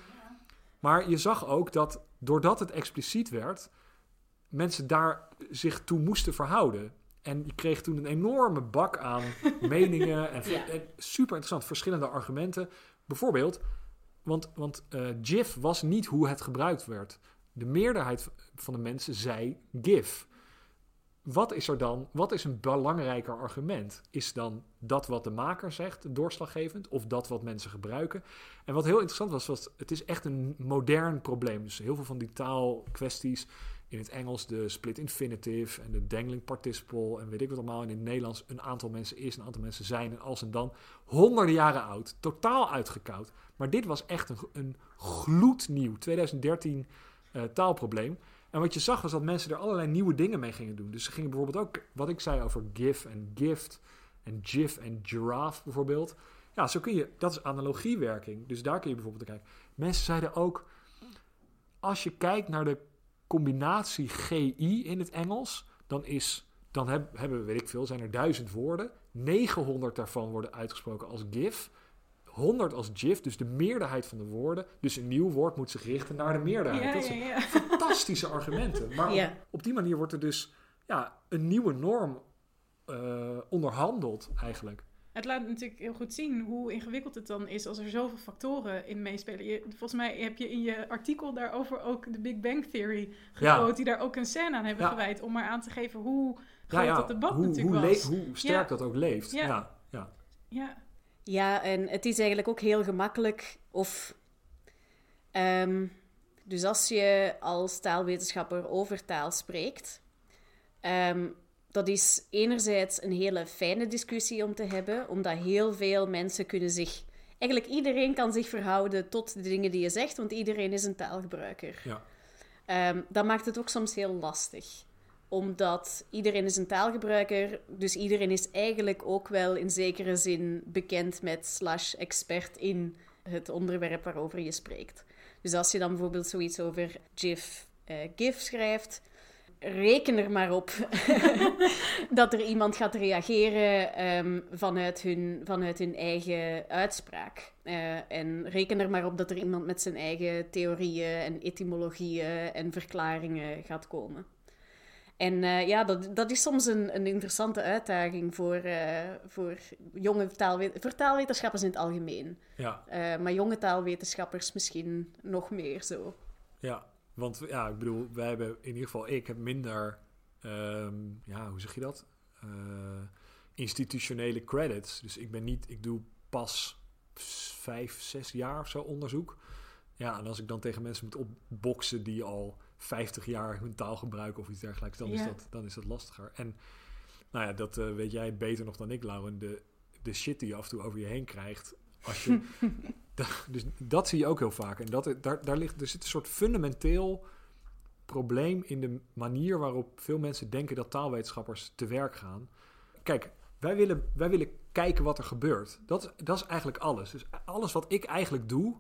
Maar je zag ook dat doordat het expliciet werd, mensen daar zich toe moesten verhouden. En je kreeg toen een enorme bak aan meningen en, Ja. en super interessant, verschillende argumenten. Bijvoorbeeld, want, want eh, GIF was niet hoe het gebruikt werd. De meerderheid van de mensen zei GIF. Wat is er dan? Wat is een belangrijker argument? Is dan dat wat de maker zegt doorslaggevend of dat wat mensen gebruiken? En wat heel interessant was, was het is echt een modern probleem. Dus heel veel van die taalkwesties in het Engels de split infinitive en de dangling participle en weet ik wat allemaal. En in het Nederlands een aantal mensen is, een aantal mensen zijn en als en dan. Honderden jaren oud, totaal uitgekoud. Maar dit was echt een, een gloednieuw 2013 uh, taalprobleem. En wat je zag was dat mensen er allerlei nieuwe dingen mee gingen doen. Dus ze gingen bijvoorbeeld ook, wat ik zei over GIF en GIFT en GIF en giraffe bijvoorbeeld. Ja, zo kun je, dat is analogiewerking. Dus daar kun je bijvoorbeeld naar kijken. Mensen zeiden ook, als je kijkt naar de combinatie GI in het Engels, dan is, dan heb, hebben we, weet ik veel, zijn er duizend woorden. 900 daarvan worden uitgesproken als GIF. 100 als GIF, dus de meerderheid van de woorden. Dus een nieuw woord moet zich richten naar de meerderheid. Ja, dat zijn ja, ja. fantastische argumenten. Maar op, op die manier wordt er dus ja, een nieuwe norm eh, onderhandeld eigenlijk. Het laat natuurlijk heel goed zien hoe ingewikkeld het dan is als er zoveel factoren in meespelen. Je, volgens mij heb je in je artikel daarover ook de Big Bang Theory gequote, die daar ook een scène aan hebben Ja. gewijd. Om maar aan te geven hoe groot ja, dat debat hoe, natuurlijk hoe, was. hoe sterk dat ook leeft. Ja. Ja. Ja, en het is eigenlijk ook heel gemakkelijk of... ehm, dus als je als taalwetenschapper over taal spreekt, ehm, dat is enerzijds een hele fijne discussie om te hebben, omdat heel veel mensen kunnen zich... Eigenlijk iedereen kan zich verhouden tot de dingen die je zegt, want iedereen is een taalgebruiker. Ja. Ehm, dat maakt het ook soms heel lastig. Omdat iedereen is een taalgebruiker, dus iedereen is eigenlijk ook wel in zekere zin bekend met slash expert in het onderwerp waarover je spreekt. Dus als je dan bijvoorbeeld zoiets over GIF, eh, GIF schrijft, reken er maar op dat er iemand gaat reageren ehm, vanuit, hun, vanuit hun eigen uitspraak. Eh, en reken er maar op dat er iemand met zijn eigen theorieën en etymologieën en verklaringen gaat komen. En eh, ja, dat, dat is soms een, een interessante uitdaging voor, eh, voor jonge taalwet voor taalwetenschappers in het algemeen. ja, Eh, maar jonge taalwetenschappers misschien nog meer zo. ja. Want ja, ik bedoel, wij hebben in ieder geval, ik heb minder, ehm, ja, hoe zeg je dat? Institutionele credits. Dus ik ben niet, ik doe pas vijf, zes jaar of zo onderzoek. Ja, en als ik dan tegen mensen moet opboksen die al 50 jaar hun taal gebruiken of iets dergelijks, dan, is, dat, dan is dat lastiger. En nou ja, dat eh, weet jij beter nog dan ik, Lauren. De, de shit die je af en toe over je heen krijgt. Als je, dus dat zie je ook heel vaak. En dat, daar, daar ligt, er zit een soort fundamenteel probleem in de manier waarop veel mensen denken dat taalwetenschappers te werk gaan. Kijk, wij willen, wij willen kijken wat er gebeurt. Dat, dat is eigenlijk alles. Dus alles wat ik eigenlijk doe,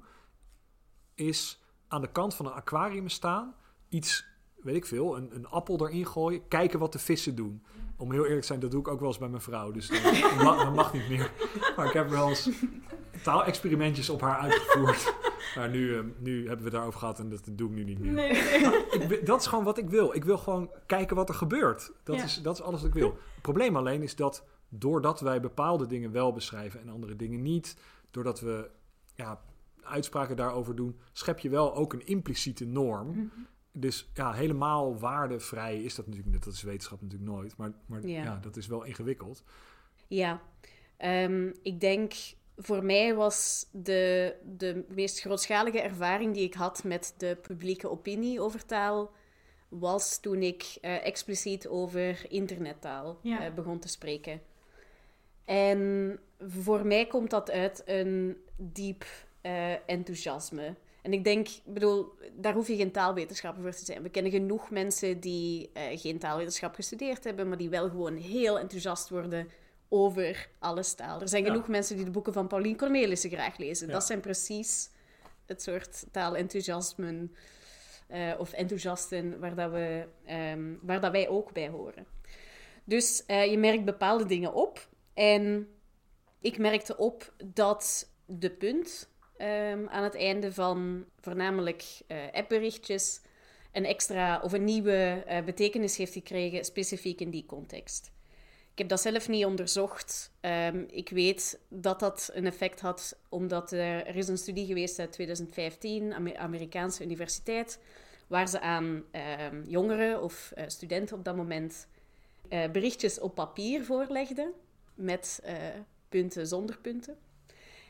is aan de kant van een aquarium staan, iets, weet ik veel, een, een appel erin gooien, kijken wat de vissen doen. Om heel eerlijk te zijn, dat doe ik ook wel eens bij mijn vrouw. Dus dat, dat mag, niet meer. Maar ik heb wel eens taalexperimentjes op haar uitgevoerd. Maar nu, eh, nu hebben we het daarover gehad en dat doe ik nu niet meer. nee, nee, nee. Ik wi- dat is gewoon wat ik wil. Ik wil gewoon kijken wat er gebeurt. Dat, Ja. is, dat is alles wat ik wil. Het probleem alleen is dat doordat wij bepaalde dingen wel beschrijven en andere dingen niet, doordat we ja, uitspraken daarover doen, schep je wel ook een impliciete norm. Mhm. Dus ja, helemaal waardevrij is dat natuurlijk. Dat is wetenschap natuurlijk nooit. Maar, maar Ja. ja. dat is wel ingewikkeld. Ja, Ehm, ik denk voor mij was de, de meest grootschalige ervaring die ik had met de publieke opinie over taal, was toen ik eh, expliciet over internettaal Ja. eh, begon te spreken. En voor mij komt dat uit een diep eh, enthousiasme. En ik denk, bedoel, daar hoef je geen taalwetenschapper voor te zijn. We kennen genoeg mensen die eh, geen taalwetenschap gestudeerd hebben, maar die wel gewoon heel enthousiast worden over alles taal. Er zijn Ja. genoeg mensen die de boeken van Pauline Cornelissen graag lezen. Ja. Dat zijn precies het soort taalenthousiasmen eh, of enthousiasten waar, dat we, ehm, waar dat wij ook bij horen. Dus eh, je merkt bepaalde dingen op. En ik merkte op dat de punt ehm, aan het einde van voornamelijk eh, appberichtjes een extra of een nieuwe eh, betekenis heeft gekregen, specifiek in die context. Ik heb dat zelf niet onderzocht. Ehm, ik weet dat dat een effect had, omdat er, er is een studie geweest uit 2015, Amer Amerikaanse universiteit, waar ze aan ehm, jongeren of eh, studenten op dat moment eh, berichtjes op papier voorlegden, met eh, punten zonder punten,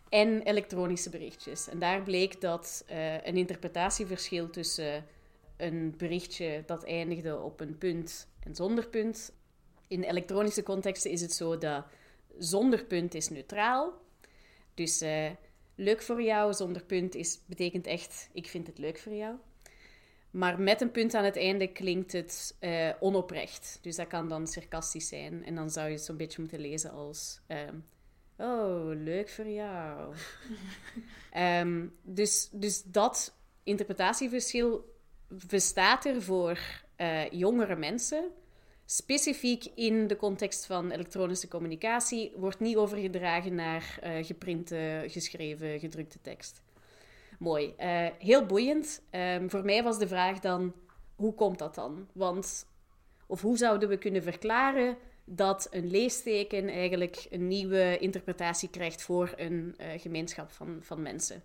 en elektronische berichtjes. En daar bleek dat een interpretatieverschil tussen een berichtje dat eindigde op een punt en zonder punt in elektronische contexten is het zo dat zonder punt is neutraal. Dus uh, leuk voor jou, zonder punt is, betekent echt ik vind het leuk voor jou. Maar met een punt aan het einde klinkt het uh, onoprecht. Dus dat kan dan sarcastisch zijn. En dan zou je het zo'n beetje moeten lezen als... Oh, leuk voor jou. um, dus, dus dat interpretatieverschil bestaat er voor uh, jongere mensen specifiek in de context van elektronische communicatie wordt niet overgedragen naar uh, geprinte, geschreven, gedrukte tekst. Mooi. Uh, heel boeiend. Um, voor mij was de vraag dan, hoe komt dat dan? Want, of hoe zouden we kunnen verklaren dat een leesteken eigenlijk een nieuwe interpretatie krijgt voor een uh, gemeenschap van, van mensen?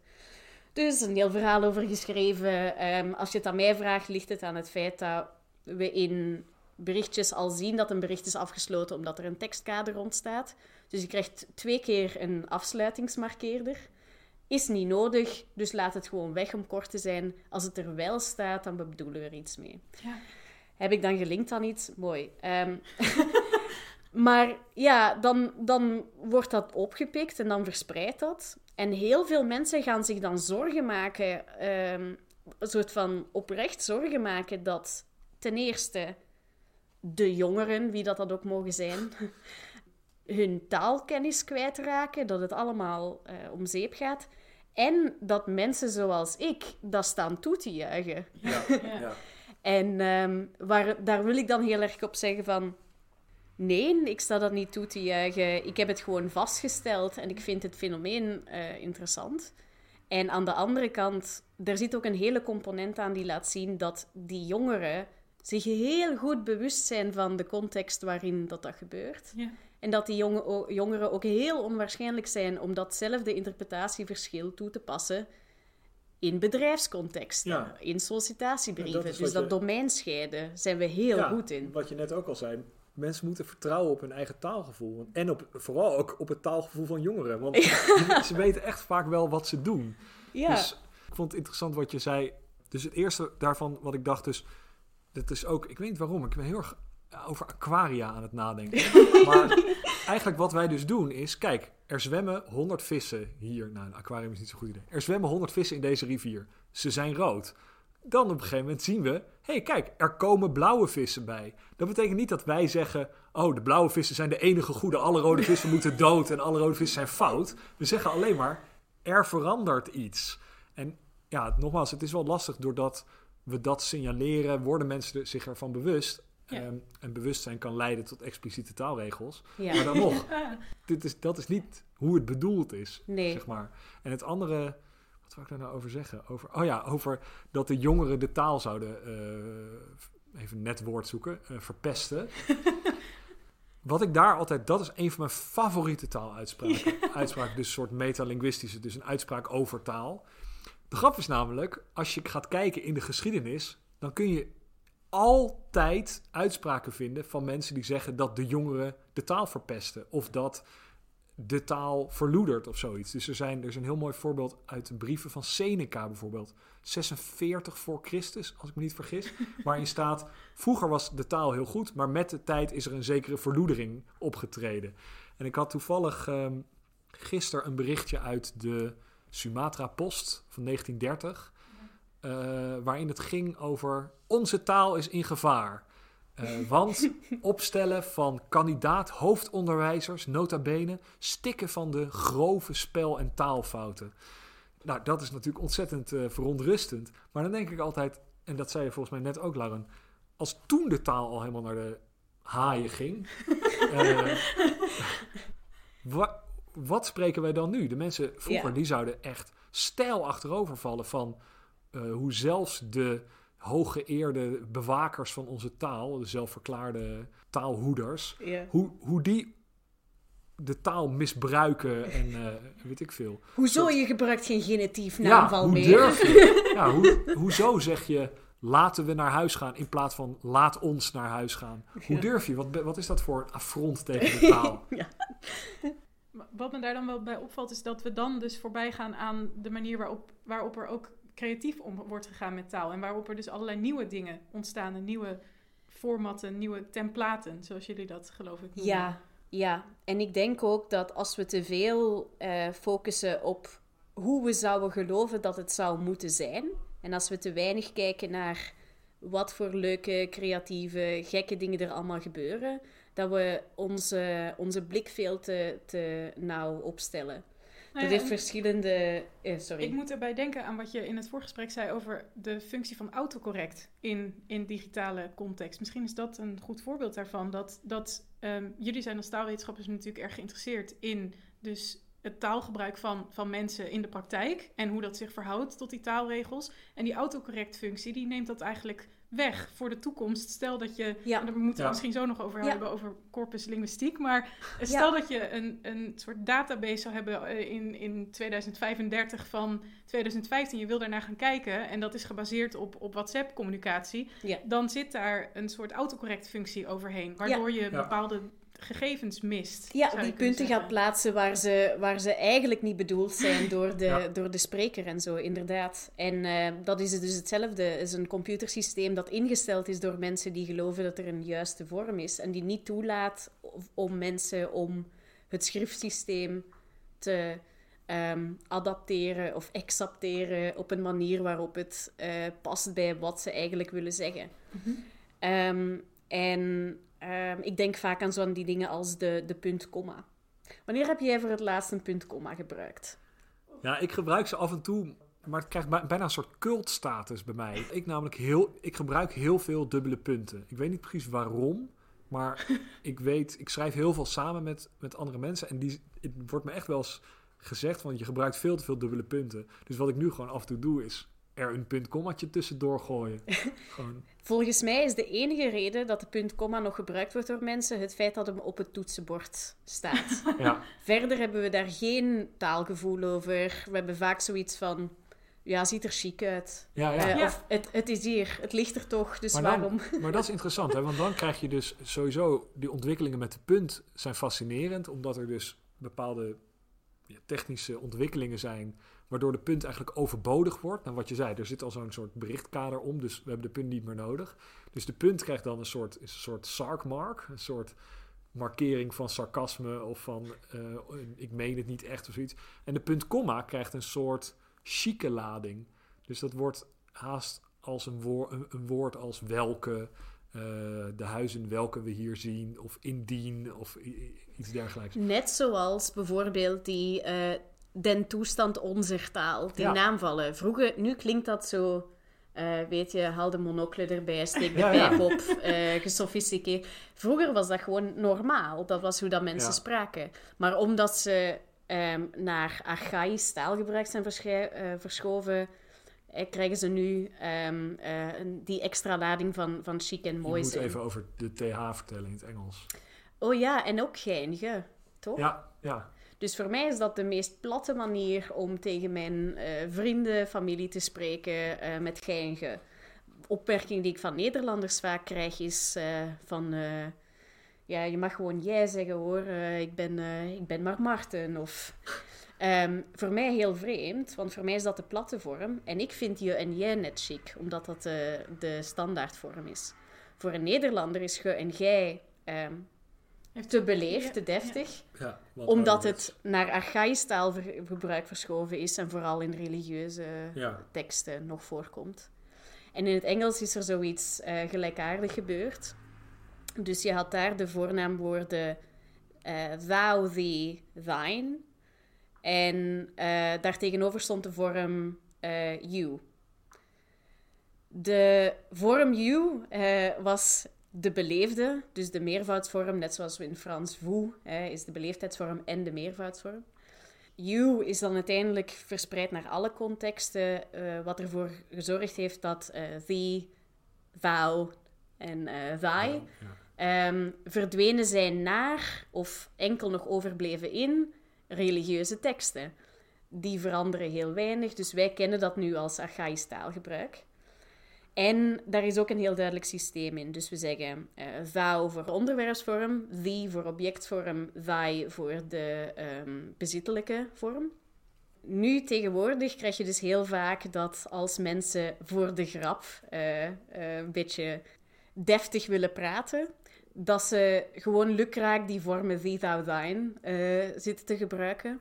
Dus een heel verhaal over geschreven. Um, als je het aan mij vraagt, ligt het aan het feit dat we in berichtjes al zien dat een bericht is afgesloten omdat er een tekstkader rond staat. Dus je krijgt twee keer een afsluitingsmarkeerder. Is niet nodig, dus laat het gewoon weg om kort te zijn. Als het er wel staat, dan bedoelen we er iets mee. Ja. Heb ik dan gelinkt aan iets? Mooi. Ehm, maar ja, dan, dan wordt dat opgepikt en dan verspreidt dat. En heel veel mensen gaan zich dan zorgen maken, um, een soort van oprecht zorgen maken dat ten eerste de jongeren, wie dat, dat ook mogen zijn, hun taalkennis kwijtraken, dat het allemaal uh, om zeep gaat. En dat mensen zoals ik dat staan toe te juichen. Ja, ja. en um, waar, daar wil ik dan heel erg op zeggen van... Nee, ik sta dat niet toe te juichen. Ik heb het gewoon vastgesteld en ik vind het fenomeen uh, interessant. En aan de andere kant, er zit ook een hele component aan die laat zien dat die jongeren zich heel goed bewust zijn van de context waarin dat, dat gebeurt. Ja. En dat die jonge, jongeren ook heel onwaarschijnlijk zijn om datzelfde interpretatieverschil toe te passen in bedrijfscontext, in sollicitatiebrieven. dus dat domein scheiden zijn we heel goed in. Wat je net ook al zei, mensen moeten vertrouwen op hun eigen taalgevoel. En op, vooral ook op het taalgevoel van jongeren. Want ze weten echt vaak wel wat ze doen. Ja. Dus ik vond het interessant wat je zei. Dus het eerste daarvan wat ik dacht dus dat is ook, ik weet niet waarom, ik ben heel erg over aquaria aan het nadenken. maar eigenlijk wat wij dus doen is, kijk, er zwemmen 100 vissen hier. Nou, een aquarium is niet zo'n goed idee. Er zwemmen 100 vissen in deze rivier. Ze zijn rood. Dan op een gegeven moment zien we, hé hey, kijk, er komen blauwe vissen bij. Dat betekent niet dat wij zeggen, oh, de blauwe vissen zijn de enige goede, alle rode vissen moeten dood en alle rode vissen zijn fout. We zeggen alleen maar, er verandert iets. En ja, nogmaals, het is wel lastig doordat we dat signaleren, worden mensen zich ervan bewust. Ehm, en bewustzijn kan leiden tot expliciete taalregels. Maar dan nog, dit is, dat is niet hoe het bedoeld is, nee. zeg maar. En het andere, wat wil ik daar nou over zeggen? Over, oh ja, over dat de jongeren de taal zouden, uh, even net woord zoeken, uh, verpesten. Wat ik daar altijd, dat is een van mijn favoriete taaluitspraken. Uitspraak, dus een soort metalinguïstische, dus een uitspraak over taal. De grap is namelijk, als je gaat kijken in de geschiedenis, dan kun je altijd uitspraken vinden van mensen die zeggen dat de jongeren de taal verpesten. Of dat de taal verloedert of zoiets. Dus er, zijn, er is een heel mooi voorbeeld uit de brieven van Seneca bijvoorbeeld. 46 voor Christus, als ik me niet vergis. Waarin staat, vroeger was de taal heel goed, maar met de tijd is er een zekere verloedering opgetreden. En ik had toevallig um, gisteren een berichtje uit de Sumatra Post van 1930. Uh, eh, waarin het ging over onze taal is in gevaar. Uh, want opstellen van kandidaat hoofdonderwijzers, nota bene, stikken van de grove spel- en taalfouten. Nou, dat is natuurlijk ontzettend uh, verontrustend. Maar dan denk ik altijd, en dat zei je volgens mij net ook, Lauren, als toen de taal al helemaal naar de haaien ging, uh, wat spreken wij dan nu? De mensen vroeger die zouden echt stijl achterover vallen van hoe zelfs de hooggeëerde bewakers van onze taal, de zelfverklaarde taalhoeders, Ja. hoe, hoe die de taal misbruiken en eh, weet ik veel. Hoezo Soort- je gebruikt geen genitief Ja, naamval hoe meer? durf je? Ja, hoe, hoezo zeg je laten we naar huis gaan in plaats van laat ons naar huis gaan? Hoe Ja. durf je? Wat, wat is dat voor een affront tegen de taal? Maar Wat me daar dan wel bij opvalt, is dat we dan dus voorbij gaan aan de manier waarop, waarop er ook creatief om wordt gegaan met taal. En waarop er dus allerlei nieuwe dingen ontstaan. Nieuwe formatten, nieuwe templaten, zoals jullie dat geloof ik noemen. Ja, ja. En ik denk ook dat als we te veel eh, focussen op hoe we zouden geloven dat het zou moeten zijn, en als we te weinig kijken naar wat voor leuke, creatieve, gekke dingen er allemaal gebeuren, dat we onze, onze blik veel te, te nauw opstellen. Nou ja, verschillende... eh, sorry. Ik moet erbij denken aan wat je in het voorgesprek zei over de functie van autocorrect in, in digitale context. Misschien is dat een goed voorbeeld daarvan. Dat, dat ehm, jullie zijn als taalwetenschappers natuurlijk erg geïnteresseerd in dus het taalgebruik van, van mensen in de praktijk en hoe dat zich verhoudt tot die taalregels. En die autocorrect functie die neemt dat eigenlijk weg voor de toekomst. Stel dat je, Ja. en daar moeten we Ja. misschien zo nog over Ja. hebben, over corpus linguïstiek, maar stel dat je een, een soort database zou hebben eh, in, in 2035 van 2015, je wil daarnaar gaan kijken en dat is gebaseerd op, op WhatsApp-communicatie, Ja. dan zit daar een soort autocorrect-functie overheen, waardoor je Ja. bepaalde gegevens mist. Ja, die punten gaat plaatsen waar ze, waar ze eigenlijk niet bedoeld zijn door de, Ja. door de spreker en zo, inderdaad. En eh, dat is dus hetzelfde. Het is een computersysteem dat ingesteld is door mensen die geloven dat er een juiste vorm is. En die niet toelaat om mensen om het schriftsysteem te ehm, adapteren of exapteren op een manier waarop het eh, past bij wat ze eigenlijk willen zeggen. Ehm, en ehm, ik denk vaak aan zo'n die dingen als de, de punt-komma. Wanneer heb jij voor het laatst een punt-komma gebruikt? Ja, ik gebruik ze af en toe, maar het krijgt bij- bijna een soort cultstatus bij mij. Ik namelijk heel, ik gebruik heel veel dubbele punten. Ik weet niet precies waarom, maar ik weet, ik schrijf heel veel samen met, met andere mensen en die, het wordt me echt wel eens gezegd van je gebruikt veel te veel dubbele punten. Dus wat ik nu gewoon af en toe doe is er een punt-kommaatje tussendoor gooien. gewoon, Volgens mij is de enige reden dat de punt-komma nog gebruikt wordt door mensen het feit dat hem op het toetsenbord staat. ja, Verder hebben we daar geen taalgevoel over. We hebben vaak zoiets van, ja, ziet er chic uit. ja, ja. Eh, Ja. Of het, het is hier, het ligt er toch, dus Maar dan- waarom? Maar dat is interessant, hè? want dan krijg je dus sowieso die ontwikkelingen met de punt zijn fascinerend, omdat er dus bepaalde ja, technische ontwikkelingen zijn, waardoor de punt eigenlijk overbodig wordt. Nou, wat je zei, er zit al zo'n soort berichtkader om, dus we hebben de punt niet meer nodig. Dus de punt krijgt dan een soort, een soort sarkmark, een soort markering van sarcasme of van eh, ik meen het niet echt of zoiets. En de punt komma krijgt een soort chique lading. Dus dat wordt haast als een, woor- een, woord als welke, eh, de huizen welke we hier zien, of indien, of iets dergelijks. Net zoals bijvoorbeeld die eh, den toestand onze taal, die Ja. naamvallen. Vroeger, nu klinkt dat zo, eh, weet je, haal de monocle erbij, steek de Ja, ja. pijp op, eh gesofisticeerd. Vroeger was dat gewoon normaal. Dat was hoe dat mensen Ja. spraken. Maar omdat ze ehm, naar archaïsch taalgebruik zijn eh, verschoven, krijgen ze nu ehm, eh, die extra lading van, van chic en Je mooi moet zijn. even over de TH vertellen in het Engels. Oh ja, en ook geinige, toch? Ja, ja. Dus voor mij is dat de meest platte manier om tegen mijn eh, vrienden, familie te spreken eh, met geinge. Opmerking die ik van Nederlanders vaak krijg is eh, van... ja, je mag gewoon jij zeggen hoor, ik, ben, ik ben maar Marten. Of, Ehm, voor mij heel vreemd, want voor mij is dat de platte vorm. En ik vind je en jij net chic, omdat dat de, standaardvorm is. Voor een Nederlander is ge en jij ehm, te beleefd, Ja, te deftig ja omdat het naar archaïsch taalgebruik verschoven is en vooral in religieuze Ja, teksten nog voorkomt. En in het Engels is er zoiets eh gelijkaardig gebeurd. Dus je had daar de voornaamwoorden eh thou, thee, thine. En eh daartegenover stond de vorm eh, you. De vorm you eh, was de beleefde, dus de meervoudsvorm, net zoals we in Frans vous, hè, is de beleefdheidsvorm en de meervoudsvorm. you is dan uiteindelijk verspreid naar alle contexten, eh, wat ervoor gezorgd heeft dat eh thee, thou en eh thy Ja. ehm, verdwenen zijn naar of enkel nog overbleven in religieuze teksten. Die veranderen heel weinig, dus wij kennen dat nu als archaïsch taalgebruik. En daar is ook een heel duidelijk systeem in. Dus we zeggen eh thou voor onderwerpsvorm, thee voor objectvorm, thy voor de ehm, bezittelijke vorm. Nu tegenwoordig krijg je dus heel vaak dat als mensen voor de grap eh, eh, een beetje deftig willen praten, dat ze gewoon lukraak die vormen thee, thou, thine eh, zitten te gebruiken.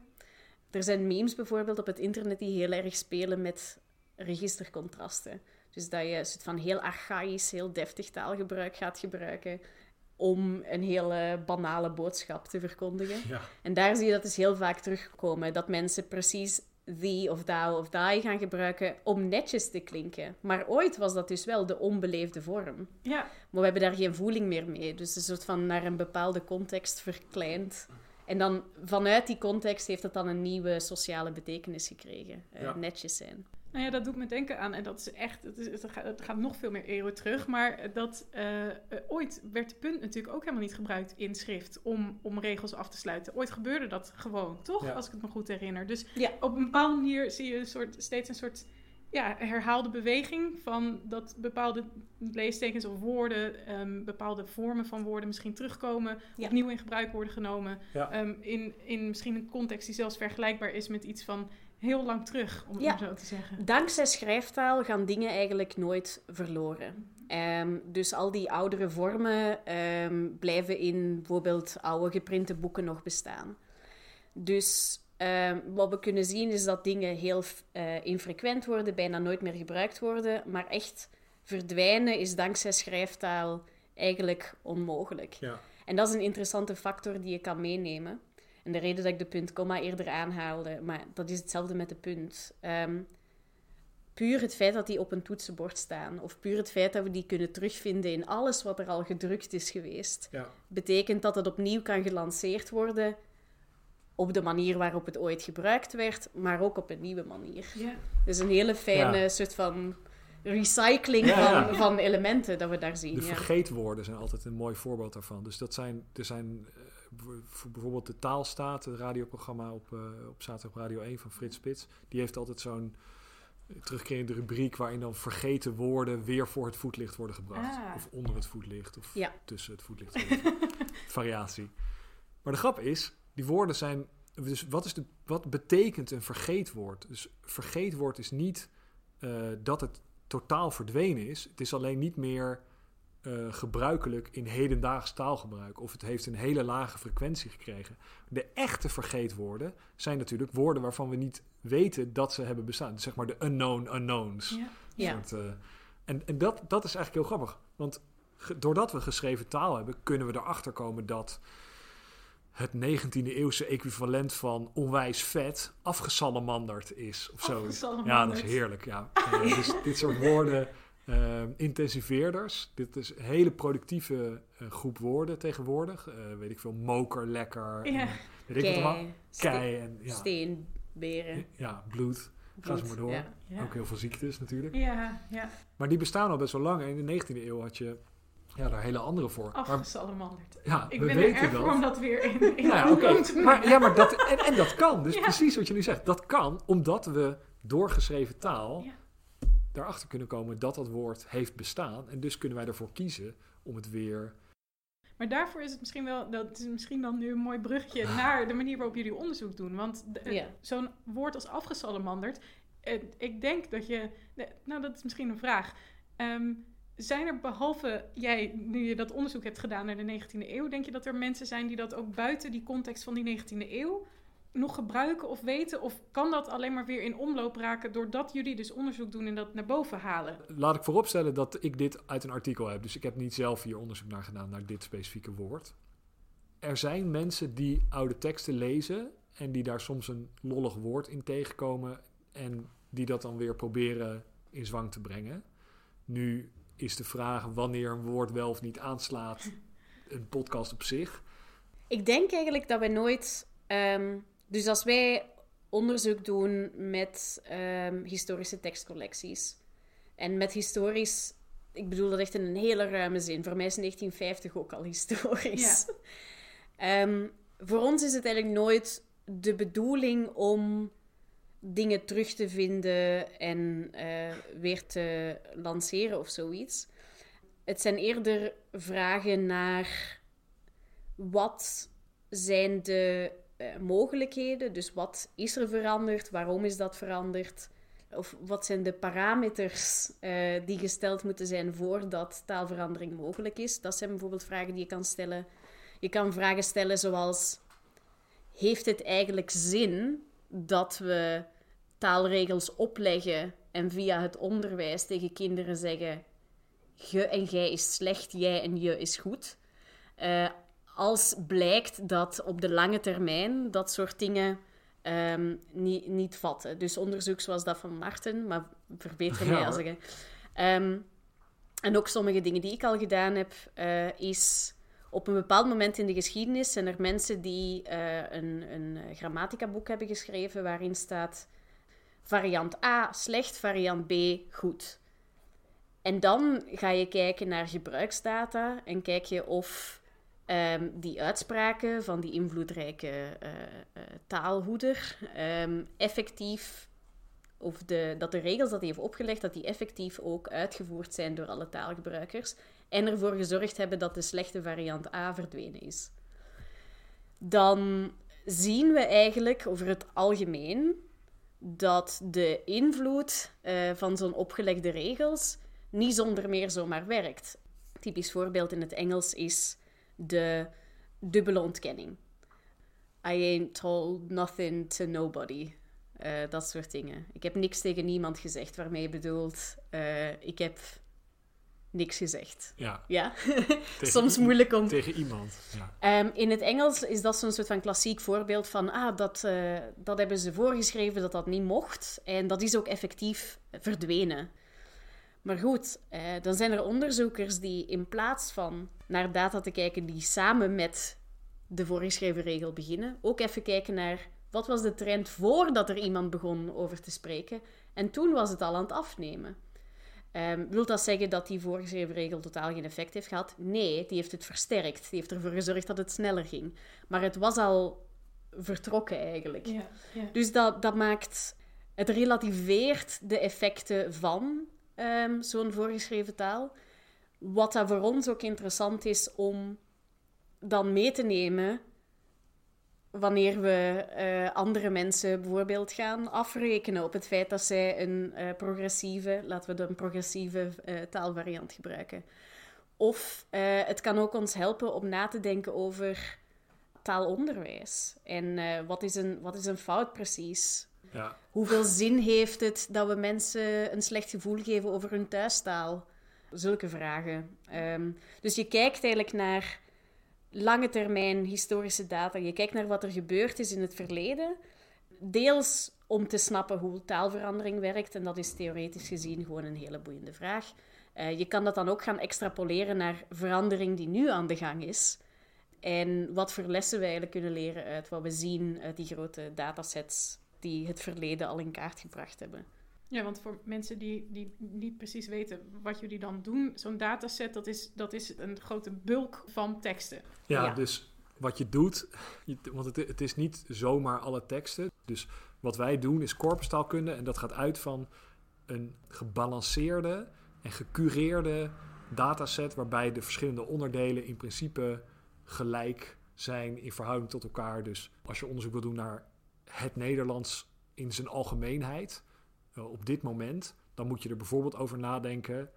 Er zijn memes bijvoorbeeld op het internet die heel erg spelen met registercontrasten. Dus dat je een soort van heel archaïs, heel deftig taalgebruik gaat gebruiken om een hele banale boodschap te verkondigen. Ja. En daar zie je dat dus heel vaak terugkomen. Dat mensen precies thee of thou of thy gaan gebruiken om netjes te klinken. Maar ooit was dat dus wel de onbeleefde vorm. Ja, Maar we hebben daar geen voeling meer mee. Dus een soort van naar een bepaalde context verkleind. En dan vanuit die context heeft het dan een nieuwe sociale betekenis gekregen. Eh. Netjes zijn. Nou ja, dat doet me denken aan, en dat is echt, het, is, het, gaat, het gaat nog veel meer eeuwen terug, maar dat eh, eh, ooit werd de punt natuurlijk ook helemaal niet gebruikt in schrift om, om regels af te sluiten. Ooit gebeurde dat gewoon, toch? Ja. Als ik het me goed herinner. Dus Ja. op een bepaalde manier zie je een soort, steeds een soort ja, herhaalde beweging van dat bepaalde leestekens of woorden, ehm, bepaalde vormen van woorden misschien terugkomen, Ja. opnieuw in gebruik worden genomen. Ja. Ehm, in, in misschien een context die zelfs vergelijkbaar is met iets van heel lang terug, om het Ja. maar zo te zeggen. Dankzij schrijftaal gaan dingen eigenlijk nooit verloren. Ehm, dus al die oudere vormen ehm, blijven in bijvoorbeeld oude geprinte boeken nog bestaan. Dus ehm, wat we kunnen zien is dat dingen heel eh, infrequent worden, bijna nooit meer gebruikt worden, maar echt verdwijnen is dankzij schrijftaal eigenlijk onmogelijk. Ja. En dat is een interessante factor die je kan meenemen. En de reden dat ik de punt komma eerder aanhaalde, maar dat is hetzelfde met de punt. Ehm, puur het feit dat die op een toetsenbord staan, of puur het feit dat we die kunnen terugvinden in alles wat er al gedrukt is geweest, Ja. betekent dat het opnieuw kan gelanceerd worden op de manier waarop het ooit gebruikt werd, maar ook op een nieuwe manier. Ja. Dus een hele fijne Ja. soort van recycling Ja, ja. Van, van elementen dat we daar zien. De ja. vergeetwoorden zijn altijd een mooi voorbeeld daarvan. Dus dat zijn, er zijn voor bijvoorbeeld de Taalstaat, het radioprogramma op, eh, op zaterdag Radio 1 van Frits Spits. Die heeft altijd zo'n terugkerende rubriek waarin dan vergeten woorden weer voor het voetlicht worden gebracht. Ah. Of onder het voetlicht, of Ja. tussen het voetlicht. Variatie. Maar de grap is, die woorden zijn... Dus wat, is de, wat betekent een vergeetwoord? Dus vergeetwoord is niet eh, dat het totaal verdwenen is. Het is alleen niet meer eh, gebruikelijk in hedendaags taalgebruik. Of het heeft een hele lage frequentie gekregen. De echte vergeetwoorden zijn natuurlijk woorden waarvan we niet weten dat ze hebben bestaan. Dus zeg maar de unknown unknowns. Ja. Ja. Soort, eh, en en dat, dat is eigenlijk heel grappig. Want doordat we geschreven taal hebben, kunnen we erachter komen dat het 19e eeuwse equivalent van onwijs vet afgesalamanderd is. Of zo. Ja, dat is heerlijk. Ja. Dus dit soort woorden, eh, intensiveerders. Dit is een hele productieve eh, groep woorden tegenwoordig. Eh, weet ik veel, moker, lekker. Ja. en. Kei, en ja, steen, beren. ja, bloed. Ga ze maar door. ja. Ja. Ook heel veel ziektes natuurlijk. Ja, ja. Maar die bestaan al best wel lang. En in de 19e eeuw had je ja, daar hele andere voor. Maar, Afgesalamanderd. ja, Ik we ben er weten erg dat. voor om dat weer in, in Nou ja, oké. te brengen. Maar, ja, maar dat, en, en dat kan. Dus Ja. precies wat je nu zegt. Dat kan omdat we doorgeschreven taal Ja. Daarachter kunnen komen dat dat woord heeft bestaan. En dus kunnen wij ervoor kiezen om het weer... Maar daarvoor is het misschien wel, dat is misschien dan nu een mooi bruggetje naar de manier waarop jullie onderzoek doen. Want eh, Ja. zo'n woord als afgesalamanderd, eh, ik denk dat je, nou dat is misschien een vraag. Ehm, zijn er behalve jij, nu je dat onderzoek hebt gedaan naar de 19e eeuw, denk je dat er mensen zijn die dat ook buiten die context van die 19e eeuw nog gebruiken of weten? Of kan dat alleen maar weer in omloop raken doordat jullie dus onderzoek doen en dat naar boven halen? Laat ik vooropstellen dat ik dit uit een artikel heb. Dus ik heb niet zelf hier onderzoek naar gedaan naar dit specifieke woord. Er zijn mensen die oude teksten lezen en die daar soms een lollig woord in tegenkomen en die dat dan weer proberen in zwang te brengen. Nu is de vraag wanneer een woord wel of niet aanslaat een podcast op zich. Ik denk eigenlijk dat wij nooit... ehm, dus als wij onderzoek doen met ehm, historische tekstcollecties. En met historisch, ik bedoel dat echt in een hele ruime zin. Voor mij is 1950 ook al historisch. Ehm, voor ons is het eigenlijk nooit de bedoeling om dingen terug te vinden en eh, weer te lanceren of zoiets. Het zijn eerder vragen naar wat zijn de uh, mogelijkheden, dus wat is er veranderd, waarom is dat veranderd, of wat zijn de parameters uh, die gesteld moeten zijn voordat taalverandering mogelijk is. Dat zijn bijvoorbeeld vragen die je kan stellen. Je kan vragen stellen zoals: heeft het eigenlijk zin dat we taalregels opleggen en via het onderwijs tegen kinderen zeggen: ge en gij is slecht, jij en je is goed? Uh, als blijkt dat op de lange termijn dat soort dingen um, niet, niet vatten. Dus onderzoek zoals dat van Marten, maar verbeter mij als ik. Um, en ook sommige dingen die ik al gedaan heb, uh, is op een bepaald moment in de geschiedenis zijn er mensen die uh, een, een grammatica-boek hebben geschreven waarin staat variant A slecht, variant B goed. En dan ga je kijken naar gebruiksdata en kijk je of um, die uitspraken van die invloedrijke uh, uh, taalhoeder um, effectief, of de, dat de regels dat hij heeft opgelegd, dat die effectief ook uitgevoerd zijn door alle taalgebruikers en ervoor gezorgd hebben dat de slechte variant A verdwenen is. Dan zien we eigenlijk over het algemeen dat de invloed uh, van zo'n opgelegde regels niet zonder meer zomaar werkt. Typisch voorbeeld in het Engels is de dubbele ontkenning. I ain't told nothing to nobody. Uh, dat soort dingen. Ik heb niks tegen niemand gezegd, waarmee je bedoelt, uh, ik heb niks gezegd. Ja. ja? Soms moeilijk om... Tegen iemand, ja. Um, in het Engels is dat zo'n soort van klassiek voorbeeld van... Ah, dat, uh, dat hebben ze voorgeschreven dat dat niet mocht. En dat is ook effectief verdwenen. Maar goed, eh, dan zijn er onderzoekers die in plaats van naar data te kijken die samen met de voorgeschreven regel beginnen, ook even kijken naar wat was de trend voordat er iemand begon over te spreken. En toen was het al aan het afnemen. Um, wil dat zeggen dat die voorgeschreven regel totaal geen effect heeft gehad? Nee, die heeft het versterkt. Die heeft ervoor gezorgd dat het sneller ging. Maar het was al vertrokken eigenlijk. Ja, ja. Dus dat, dat maakt... Het relativeert de effecten van um, zo'n voorgeschreven taal. Wat dat voor ons ook interessant is om dan mee te nemen wanneer we uh, andere mensen bijvoorbeeld gaan afrekenen op het feit dat zij een uh, progressieve, laten we een progressieve uh, taalvariant gebruiken. Of het kan ook ons helpen om na te denken over taalonderwijs. En wat, is een, wat is een fout precies? Ja. Hoeveel zin heeft het dat we mensen een slecht gevoel geven over hun thuistaal? Zulke vragen. Um, dus je kijkt eigenlijk naar lange termijn historische data. Je kijkt naar wat er gebeurd is in het verleden. Deels om te snappen hoe taalverandering werkt. En dat is theoretisch gezien gewoon een hele boeiende vraag. Uh, je kan dat dan ook gaan extrapoleren naar verandering die nu aan de gang is. En wat voor lessen we eigenlijk kunnen leren uit wat we zien uit die grote datasets die het verleden al in kaart gebracht hebben. Ja, want voor mensen die, die niet precies weten wat jullie dan doen, zo'n dataset, dat is, dat is een grote bulk van teksten. Ja, ja. dus wat je doet, want het, het is niet zomaar alle teksten. Dus wat wij doen is corpustaalkunde en dat gaat uit van een gebalanceerde en gecureerde dataset waarbij de verschillende onderdelen in principe gelijk zijn in verhouding tot elkaar. Dus als je onderzoek wil doen naar het Nederlands in zijn algemeenheid uh, op dit moment, dan moet je er bijvoorbeeld over nadenken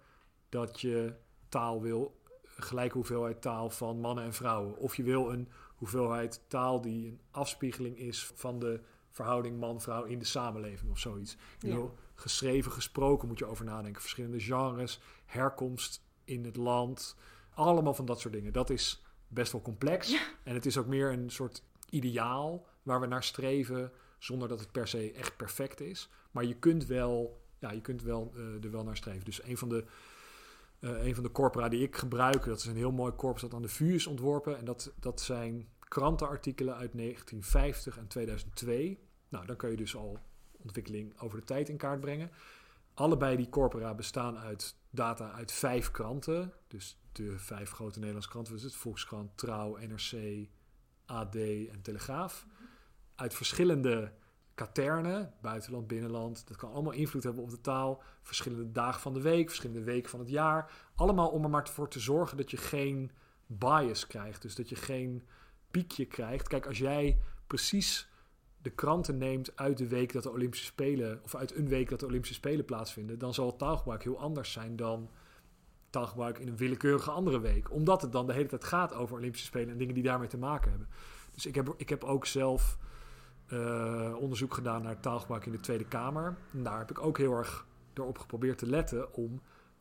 dat je taal wil, gelijke hoeveelheid taal van mannen en vrouwen. Of je wil een hoeveelheid taal die een afspiegeling is van de verhouding man-vrouw in de samenleving of zoiets. Je ja. wil geschreven, gesproken moet je over nadenken. Verschillende genres, herkomst in het land, allemaal van dat soort dingen. Dat is best wel complex. Ja. En het is ook meer een soort ideaal waar we naar streven, zonder dat het per se echt perfect is. Maar je kunt wel, ja, je kunt wel uh, er wel naar streven. Dus een van de, uh, een van de corpora die ik gebruik, dat is een heel mooi corpus dat aan de VU is ontworpen. En dat, dat zijn krantenartikelen uit 1950 en 2002. Nou, dan kun je dus al ontwikkeling over de tijd in kaart brengen. Allebei die corpora bestaan uit data uit vijf kranten. Dus de vijf grote Nederlandse kranten. Dus het Volkskrant, Trouw, NRC, AD en Telegraaf. Uit verschillende katernen, buitenland, binnenland. Dat kan allemaal invloed hebben op de taal. Verschillende dagen van de week, verschillende weken van het jaar. Allemaal om er maar voor te zorgen dat je geen bias krijgt. Dus dat je geen piekje krijgt. Kijk, als jij precies de kranten neemt uit de week dat de Olympische Spelen, of uit een week dat de Olympische Spelen plaatsvinden, dan zal het taalgebruik heel anders zijn dan taalgebruik in een willekeurige andere week. Omdat het dan de hele tijd gaat over Olympische Spelen en dingen die daarmee te maken hebben. Dus ik heb, ik heb ook zelf uh, onderzoek gedaan naar taalgebruik in de Tweede Kamer. En daar heb ik ook heel erg erop geprobeerd te letten om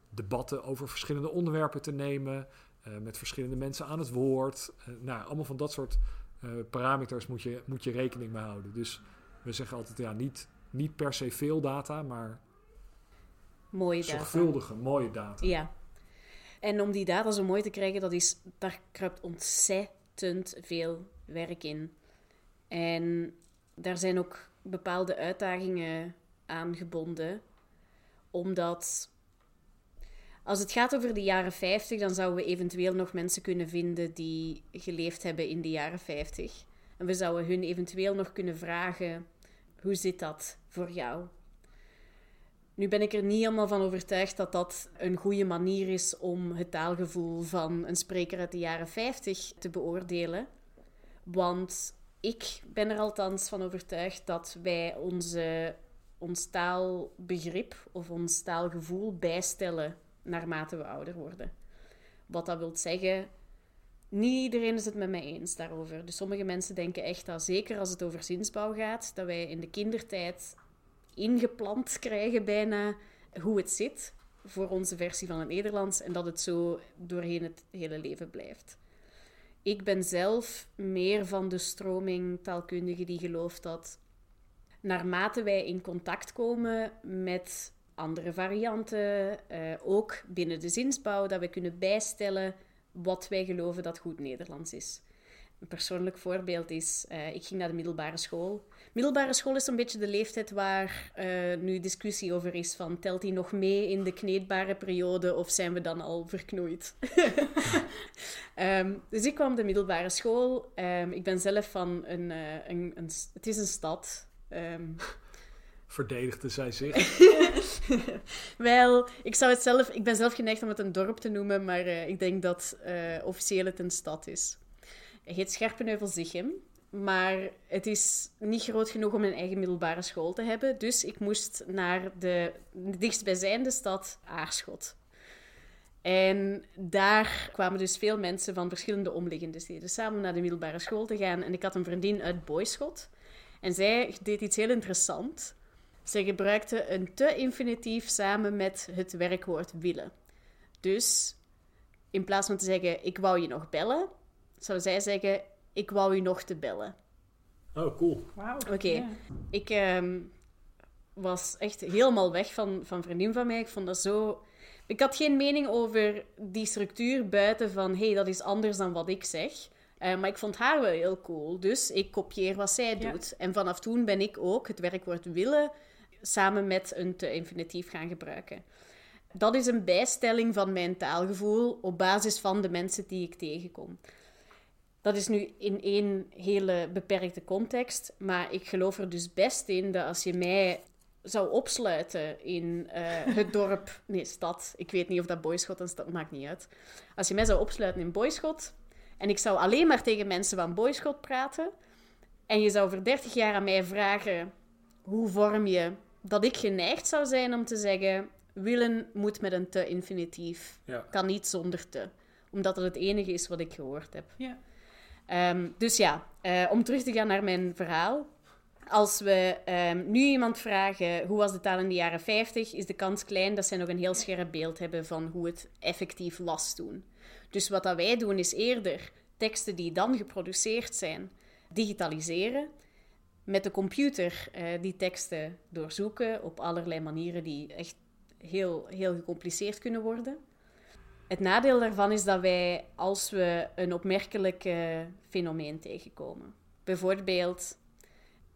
debatten over verschillende onderwerpen te nemen. Uh, met verschillende mensen aan het woord. Uh, nou, allemaal van dat soort parameters moet je, moet je rekening mee houden. Dus we zeggen altijd, ja, niet, niet per se veel data, maar mooie data. zorgvuldige, mooie data. Ja. En om die data zo mooi te krijgen, dat is, daar kruipt ontzettend veel werk in. En daar zijn ook bepaalde uitdagingen aan gebonden. Omdat als het gaat over de jaren 50, dan zouden we eventueel nog mensen kunnen vinden die geleefd hebben in de jaren 50. En we zouden hun eventueel nog kunnen vragen: hoe zit dat voor jou? Nu ben ik er niet helemaal van overtuigd dat dat een goede manier is om het taalgevoel van een spreker uit de jaren 50 te beoordelen. Want ik ben er althans van overtuigd dat wij onze, ons taalbegrip of ons taalgevoel bijstellen naarmate we ouder worden. Wat dat wil zeggen, niet iedereen is het met mij eens daarover. Dus sommige mensen denken echt dat, zeker als het over zinsbouw gaat, dat wij in de kindertijd ingeplant krijgen bijna hoe het zit voor onze versie van het Nederlands en dat het zo doorheen het hele leven blijft. Ik ben zelf meer van de stroming taalkundige die gelooft dat naarmate wij in contact komen met andere varianten, eh, ook binnen de zinsbouw, dat we kunnen bijstellen wat wij geloven dat goed Nederlands is. Een persoonlijk voorbeeld is, uh, ik ging naar de middelbare school. Middelbare school is een beetje de leeftijd waar uh, nu discussie over is van telt hij nog mee in de kneedbare periode of zijn we dan al verknoeid? um, dus ik kwam de middelbare school. Um, ik ben zelf van een, uh, een, een, het is een stad. Um, Verdedigde zij zich? Wel, ik, zou het zelf, ik ben zelf geneigd om het een dorp te noemen, maar uh, ik denk dat officieel het een stad is. Heet Scherpenheuvel-Zichem. Maar het is niet groot genoeg om een eigen middelbare school te hebben. Dus ik moest naar de, de dichtstbijzijnde stad Aarschot. En daar kwamen dus veel mensen van verschillende omliggende steden samen naar de middelbare school te gaan. En ik had een vriendin uit Boyschot. En zij deed iets heel interessants. Zij gebruikte een te-infinitief samen met het werkwoord willen. Dus in plaats van te zeggen, ik wou je nog bellen, zou zij zeggen: Ik wou u nog te bellen. Oh, cool. Wauw. Oké. Ik ehm, was echt helemaal weg van, van vriendin van mij. Ik vond dat zo. Ik had geen mening over die structuur buiten van: hey, dat is anders dan wat ik zeg. Uh, maar ik vond haar wel heel cool. Dus ik kopieer wat zij doet. En vanaf toen ben ik ook het werkwoord willen samen met een te infinitief gaan gebruiken. Dat is een bijstelling van mijn taalgevoel op basis van de mensen die ik tegenkom. Dat is nu in één hele beperkte context. Maar ik geloof er dus best in dat als je mij zou opsluiten in uh, het dorp... Nee, stad. Ik weet niet of dat Boyschot een stad... Maakt niet uit. Als je mij zou opsluiten in Boyschot... En ik zou alleen maar tegen mensen van Boyschot praten... En je zou voor 30 jaar aan mij vragen... Hoe vorm je... Dat ik geneigd zou zijn om te zeggen... Willen moet met een te infinitief. Ja. Kan niet zonder te. Omdat het het enige is wat ik gehoord heb. Ja. Um, dus ja, uh, om terug te gaan naar mijn verhaal. Als we um, nu iemand vragen hoe was de taal in de jaren 50, is de kans klein dat zij nog een heel scherp beeld hebben van hoe het effectief was toen. Dus wat dat wij doen is eerder teksten die dan geproduceerd zijn digitaliseren, met de computer uh, die teksten doorzoeken op allerlei manieren die echt heel, heel gecompliceerd kunnen worden. Het nadeel daarvan is dat wij, als we een opmerkelijk fenomeen tegenkomen, bijvoorbeeld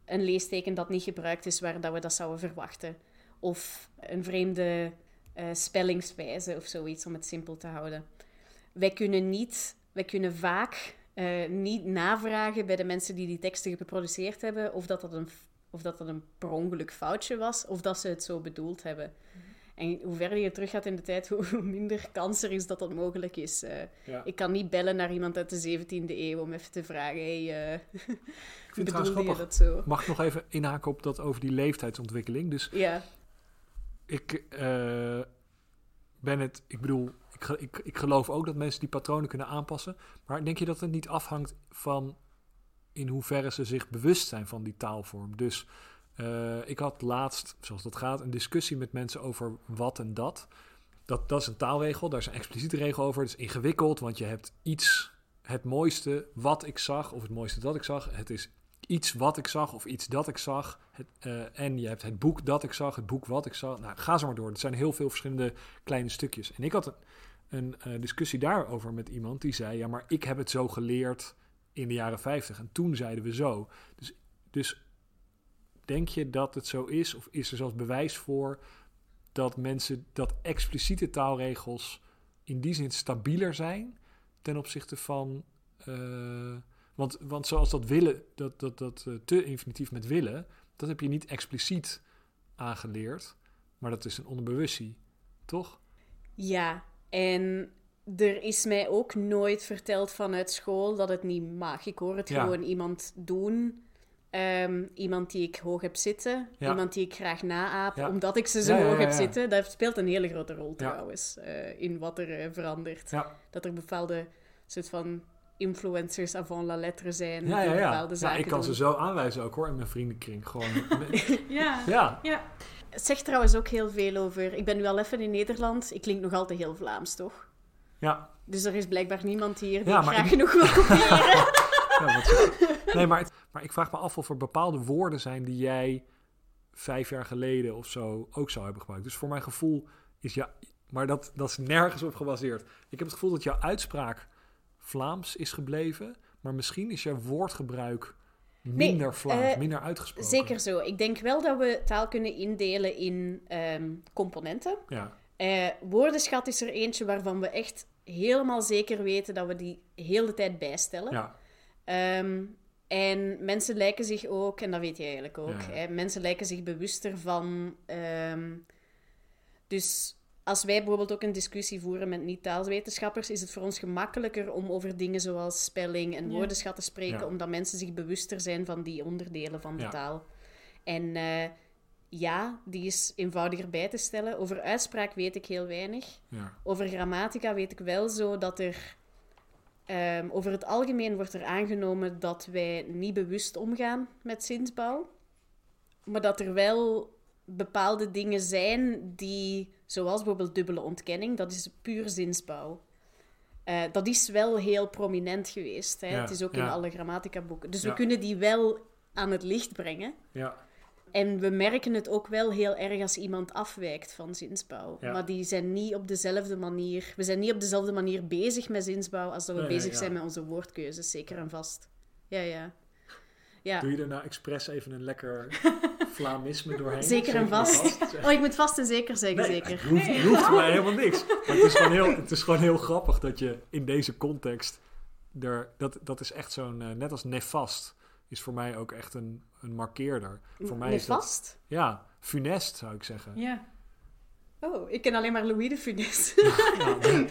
een leesteken dat niet gebruikt is waar dat we dat zouden verwachten. Of een vreemde eh, spellingswijze of zoiets, om het simpel te houden. Wij kunnen, niet, wij kunnen vaak eh, niet navragen bij de mensen die die teksten geproduceerd hebben of dat dat een, of dat dat een per ongeluk foutje was of dat ze het zo bedoeld hebben. En hoe verder je terug gaat in de tijd, hoe minder kans er is dat dat mogelijk is. Eh, Ja. Ik kan niet bellen naar iemand uit de 17e eeuw om even te vragen: hey, eh Ik vind het grappig. dat zo? Mag ik nog even inhaken op dat over die leeftijdsontwikkeling? Dus Ja, ik eh, ben het, ik bedoel, ik, ik, ik geloof ook dat mensen die patronen kunnen aanpassen. Maar denk je dat het niet afhangt van in hoeverre ze zich bewust zijn van die taalvorm? Dus eh, ik had laatst, zoals dat gaat, een discussie met mensen over wat en dat. Dat, dat is een taalregel, daar is een expliciete regel over. Het is ingewikkeld, want je hebt iets, het mooiste wat ik zag, of het mooiste dat ik zag. Het is iets wat ik zag of iets dat ik zag. Het, eh, en je hebt het boek dat ik zag, het boek wat ik zag. Nou, ga zo maar door. Er zijn heel veel verschillende kleine stukjes. En ik had een, een eh, discussie daarover met iemand die zei: Ja, maar ik heb het zo geleerd in de jaren 50. En toen zeiden we zo. Dus, dus denk je dat het zo is, of is er zelfs bewijs voor dat mensen dat expliciete taalregels in die zin stabieler zijn ten opzichte van. eh, want, want zoals dat willen, dat, dat, dat eh, te infinitief met willen, dat heb je niet expliciet aangeleerd, maar dat is een onderbewustie, toch? ja. En er is mij ook nooit verteld vanuit school dat het niet mag. Ik hoor het Ja. gewoon iemand doen. Ehm, iemand die ik hoog heb zitten. Ja. Iemand die ik graag naaap, Ja. omdat ik ze zo Ja, hoog heb zitten. Dat speelt een hele grote rol trouwens, eh, in wat er eh, verandert. Dat er bepaalde soort van influencers avant la lettre zijn ja, ja. ja. bepaalde Ja, zaken ik kan doen. ze zo aanwijzen ook hoor, in mijn vriendenkring. Gewoon, Ja. ja, Ja. Zegt trouwens ook heel veel over... Ik ben nu al even in Nederland. Ik klink nog altijd heel Vlaams, toch? ja. Dus er is blijkbaar niemand hier die Ja, ik maar graag ik- genoeg wil kopiëren. Ja, wat- nee, maar, het- maar ik vraag me af of er bepaalde woorden zijn die jij vijf jaar geleden of zo ook zou hebben gebruikt. Dus voor mijn gevoel is ja, maar dat, dat is nergens op gebaseerd. Ik heb het gevoel dat jouw uitspraak Vlaams is gebleven, maar misschien is jouw woordgebruik minder Vlaams, eh, minder uitgesproken. Zeker zo. Ik denk wel dat we taal kunnen indelen in ehm, componenten. Ja, Eh, woordenschat is er eentje waarvan we echt helemaal zeker weten dat we die heel de tijd bijstellen. ja, Ehm, en mensen lijken zich ook, en dat weet je eigenlijk ook, Ja. hè, mensen lijken zich bewuster van. ehm, dus als wij bijvoorbeeld ook een discussie voeren met niet-taalwetenschappers, is het voor ons gemakkelijker om over dingen zoals spelling en Ja. woordenschat te spreken, Ja. omdat mensen zich bewuster zijn van die onderdelen van de Ja. taal. En eh, ja, die is eenvoudiger bij te stellen. Over uitspraak weet ik heel weinig. ja, Over grammatica weet ik wel zo dat er. Ehm, over het algemeen wordt er aangenomen dat wij niet bewust omgaan met zinsbouw. Maar dat er wel bepaalde dingen zijn die, zoals bijvoorbeeld dubbele ontkenning, dat is puur zinsbouw. Eh, dat is wel heel prominent geweest. Hè? Ja, het is ook in alle grammatica boeken. Dus Ja. we kunnen die wel aan het licht brengen. ja, En we merken het ook wel heel erg als iemand afwijkt van zinsbouw. Ja. Maar die zijn niet op dezelfde manier... We zijn niet op dezelfde manier bezig met zinsbouw als dat we Nee, bezig ja. zijn met onze woordkeuzes. Zeker en vast. Ja, ja. Ja, Doe je er nou expres even een lekker Vlaamisme doorheen? zeker en vast. Oh, ik moet vast en zeker zeggen, Nee, zeker. Het hoeft, hoeft mij helemaal niks. Maar het is, gewoon heel, het is gewoon heel grappig dat je in deze context... Er, dat, dat is echt zo'n... eh, net als nefast is voor mij ook echt een, een markeerder. Voor mij is dat... vast? Ja, funest zou ik zeggen. Ja. Oh, ik ken alleen maar Louis de Funès. Ja, nee,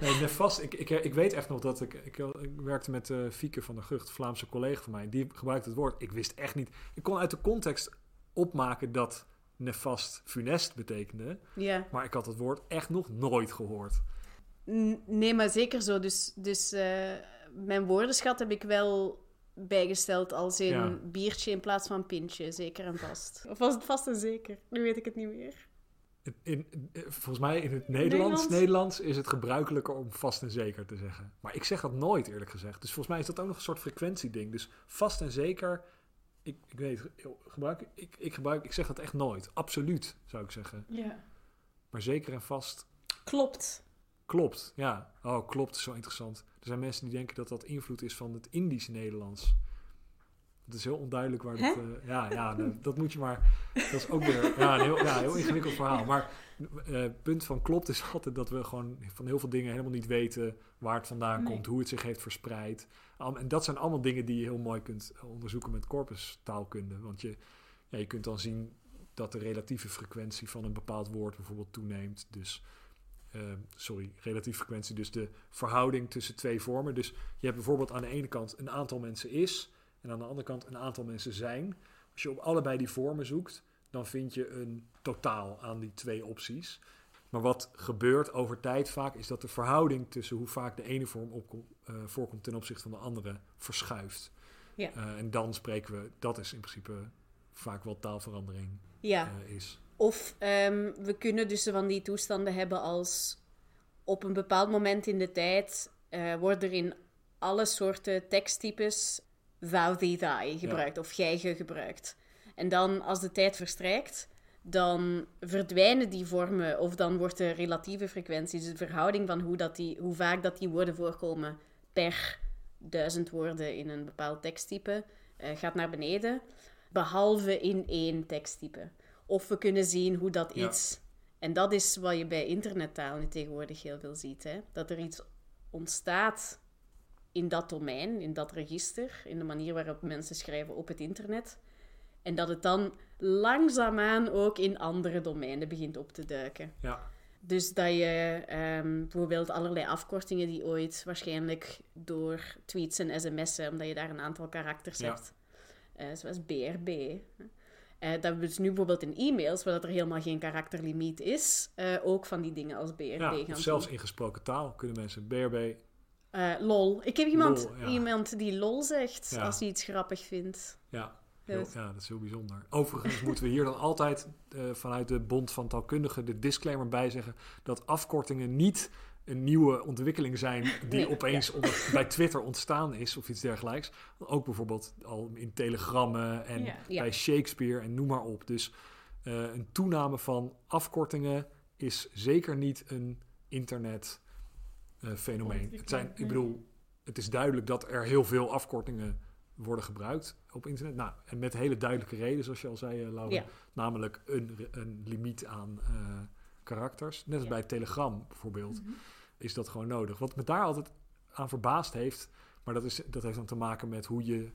nee, nefast. Ik, ik, ik weet echt nog dat ik... Ik, ik werkte met eh Fieke van der Gucht, Vlaamse collega van mij. Die gebruikte het woord. Ik wist echt niet... Ik kon uit de context opmaken dat nefast funest betekende. ja. Maar ik had het woord echt nog nooit gehoord. N- Nee, maar zeker zo. Dus, dus eh, mijn woordenschat heb ik wel bijgesteld als in Ja. biertje in plaats van pintje. Zeker en vast. Of was het vast en zeker? Nu weet ik het niet meer. In, in- volgens mij in het Nederlands, Nederlands? Nederlands is het gebruikelijker om vast en zeker te zeggen. Maar ik zeg dat nooit eerlijk gezegd. Dus volgens mij is dat ook nog een soort frequentieding. Dus vast en zeker, ik, ik weet, gebruik, ik, ik gebruik, ik zeg dat echt nooit. Absoluut, zou ik zeggen. Ja. Maar zeker en vast Klopt. klopt. Ja, oh klopt, is zo interessant. Er zijn mensen die denken dat dat invloed is van het Indisch Nederlands. Het is heel onduidelijk waar dat... eh, ja, ja nou, dat moet je maar... Dat is ook weer ja, een heel, ja, heel ingewikkeld verhaal. Maar eh, het punt van klopt is altijd dat we gewoon van heel veel dingen helemaal niet weten waar het vandaan Nee. komt, hoe het zich heeft verspreid. En dat zijn allemaal dingen die je heel mooi kunt onderzoeken met corpustaalkunde. Want je, ja, je kunt dan zien dat de relatieve frequentie van een bepaald woord bijvoorbeeld toeneemt. Dus, eh, sorry, relatieve frequentie, dus de verhouding tussen twee vormen. Dus je hebt bijvoorbeeld aan de ene kant een aantal mensen is en aan de andere kant een aantal mensen zijn. Als je op allebei die vormen zoekt, dan vind je een totaal aan die twee opties. Maar wat gebeurt over tijd vaak, is dat de verhouding tussen hoe vaak de ene vorm opkom- eh, voorkomt ten opzichte van de andere verschuift. Ja. Eh, en dan spreken we, dat is in principe vaak wel taalverandering Ja. eh, is. Of ehm, we kunnen dus van die toestanden hebben als op een bepaald moment in de tijd eh worden er in alle soorten teksttypes thou, thee, thy gebruikt of gij, ge gebruikt. En dan als de tijd verstrijkt, dan verdwijnen die vormen of dan wordt de relatieve frequentie, dus de verhouding van hoe, dat die, hoe vaak dat die woorden voorkomen per duizend woorden in een bepaald teksttype, eh, gaat naar beneden. Behalve in één teksttype. Of we kunnen zien hoe dat Ja. iets. En dat is wat je bij internettaal nu tegenwoordig heel veel ziet. Hè? Dat er iets ontstaat in dat domein, in dat register, in de manier waarop mensen schrijven op het internet. En dat het dan langzaamaan ook in andere domeinen begint op te duiken. Ja, Dus dat je ehm, bijvoorbeeld allerlei afkortingen die ooit waarschijnlijk door tweets en sms'en, omdat je daar een aantal karakters Ja. hebt, eh, zoals BRB. Eh, dat we dus nu bijvoorbeeld in e-mails, waar dat er helemaal geen karakterlimiet is, eh, ook van die dingen als BRB ja gaan of zelfs in gesproken taal kunnen mensen BRB. Eh, lol. Ik heb iemand, Lol, ja. iemand die lol zegt Ja. als hij iets grappig vindt. Ja, Dus- ja, dat is heel bijzonder. Overigens moeten we hier dan altijd vanuit de Bond van Taalkundigen de disclaimer bij zeggen dat afkortingen niet een nieuwe ontwikkeling zijn die Nee, opeens onder- bij Twitter ontstaan is of iets dergelijks. Ook bijvoorbeeld al in telegrammen en Ja. Ja. bij Shakespeare en noem maar op. Dus eh, een toename van afkortingen is zeker niet een internet eh, fenomeen. Het zijn, ik bedoel, het is duidelijk dat er heel veel afkortingen worden gebruikt op internet. Nou, en met hele duidelijke reden, zoals je al zei, eh, Laura. Namelijk een, een limiet aan karakters. Net als bij Telegram bijvoorbeeld, Mhm. Is dat gewoon nodig. Wat me daar altijd aan verbaasd heeft, maar dat, is, dat heeft dan te maken met hoe je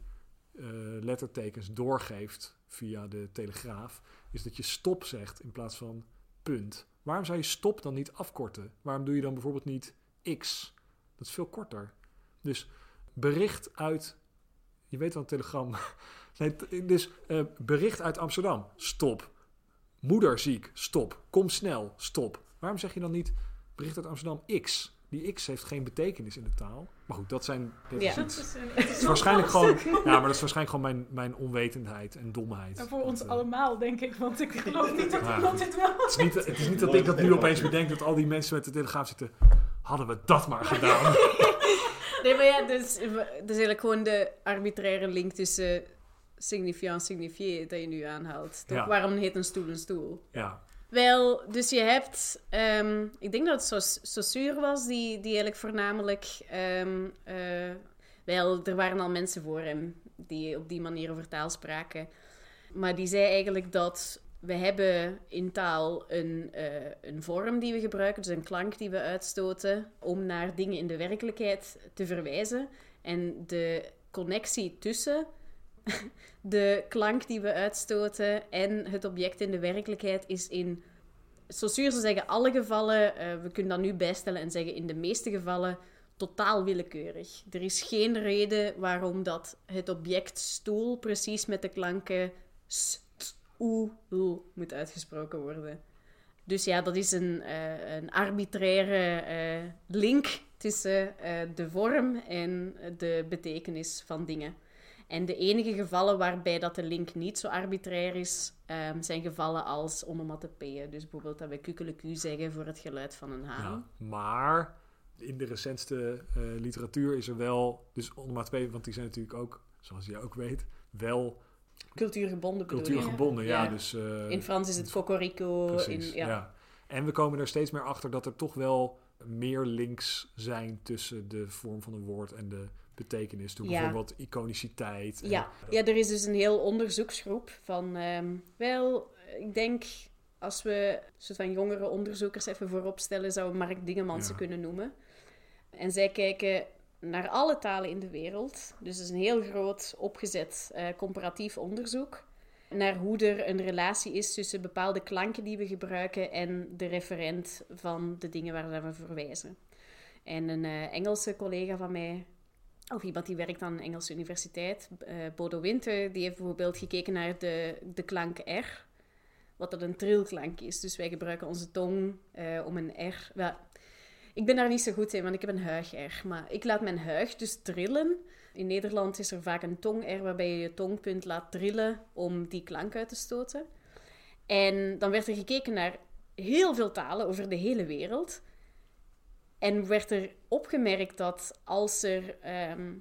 eh, lettertekens doorgeeft via de telegraaf, is dat je stop zegt in plaats van punt. Waarom zou je stop dan niet afkorten? Waarom doe je dan bijvoorbeeld niet x? Dat is veel korter. Dus bericht uit, je weet wel, een telegram. Dus eh, bericht uit Amsterdam, stop. Moeder ziek, stop. Kom snel, stop. Waarom zeg je dan niet bericht uit Amsterdam X? Die X heeft geen betekenis in de taal. Maar goed, dat zijn. Dat Ja. is, Dat iets- is, een- het is waarschijnlijk gewoon. Ja, maar dat is waarschijnlijk gewoon mijn, mijn onwetendheid en domheid. En voor ons eh, allemaal, denk ik. Want ik geloof niet dat iemand dit wel... Het is, niet, het is niet dat ik dat nu opeens bedenk dat al die mensen met de telegraaf zitten. Hadden we dat maar gedaan? Nee, maar ja, dus, dat is eigenlijk gewoon de arbitraire link tussen signifiant signifié dat je nu aanhaalt. Toch? Ja. Waarom heet een stoel een stoel? Ja, Wel, dus je hebt... ehm, ik denk dat het Saussure was, die, die eigenlijk voornamelijk... ehm, eh, wel, er waren al mensen voor hem die op die manier over taal spraken. Maar die zei eigenlijk dat we hebben in taal een, eh, een vorm die we gebruiken, dus een klank die we uitstoten, om naar dingen in de werkelijkheid te verwijzen. En de connectie tussen de klank die we uitstoten en het object in de werkelijkheid is in, zou zeggen, alle gevallen, eh, we kunnen dat nu bijstellen en zeggen in de meeste gevallen totaal willekeurig. Er is geen reden waarom dat het object stoel precies met de klanken s, t, oe, l moet uitgesproken worden. Dus ja, dat is een, eh, een arbitraire eh, link tussen de vorm en de betekenis van dingen. En de enige gevallen waarbij dat de link niet zo arbitrair is, ehm, zijn gevallen als onomatopeeën. Dus bijvoorbeeld dat we kukeleku zeggen voor het geluid van een haan. ja. Maar in de recentste eh, literatuur is er wel. Dus onomatopee, want die zijn natuurlijk ook, zoals je ook weet, wel Cultuurgebonden bedoel je? cultuurgebonden. Ja, Ja. dus. eh, In Frans is het cocorico. Precies, in, ja. ja. En we komen er steeds meer achter dat er toch wel meer links zijn tussen de vorm van een woord en de betekenis toe. Ja. Bijvoorbeeld iconiciteit. en- Ja. ja, er is dus een heel onderzoeksgroep van, ehm, wel, ik denk als we soort van jongere onderzoekers even voorop stellen, zouden we Mark Dingemansen Ja. kunnen noemen. En zij kijken naar alle talen in de wereld. Dus het is een heel groot opgezet eh, comparatief onderzoek. Naar hoe er een relatie is tussen bepaalde klanken die we gebruiken en de referent van de dingen waar we verwijzen. En een eh, Engelse collega van mij, of iemand die werkt aan een Engelse universiteit, eh, Bodo Winter, die heeft bijvoorbeeld gekeken naar de, de klank R, wat dat een trilklank is. Dus wij gebruiken onze tong eh, om een R. Ik ben daar niet zo goed in, want ik heb een huig-R. Maar ik laat mijn huig dus trillen. In Nederland is er vaak een tong-R waarbij je je tongpunt laat trillen om die klank uit te stoten. En dan werd er gekeken naar heel veel talen over de hele wereld. En werd er opgemerkt dat als er ehm,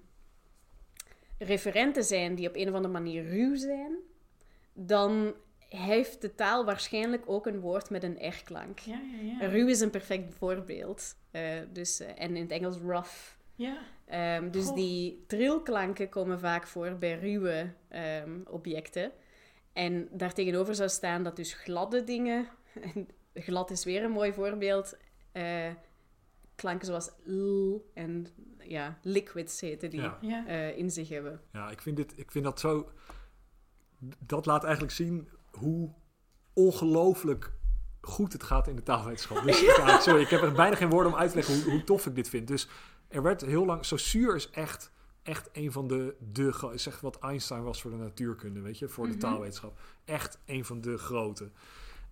referenten zijn die op een of andere manier ruw zijn, dan heeft de taal waarschijnlijk ook een woord met een R-klank. Ja, ja, ja. Ruw is een perfect voorbeeld. Eh, dus, eh, en in het Engels rough. Ja, Ehm, dus die trilklanken komen vaak voor bij ruwe ehm, objecten. En daartegenover zou staan dat dus gladde dingen, en glad is weer een mooi voorbeeld, eh, klanken zoals l en ja, liquids heten die, Ja. eh, in zich hebben. Ja, ik vind, dit, ik vind dat zo. Dat laat eigenlijk zien hoe ongelooflijk goed het gaat in de taalwetenschap. Dus ja, sorry, ik heb er bijna geen woorden om uit te leggen hoe, hoe tof ik dit vind. Dus er werd heel lang. Saussure is echt, echt een van de. de echt wat Einstein was voor de natuurkunde, weet je, voor de Mhm. taalwetenschap. Echt een van de grote.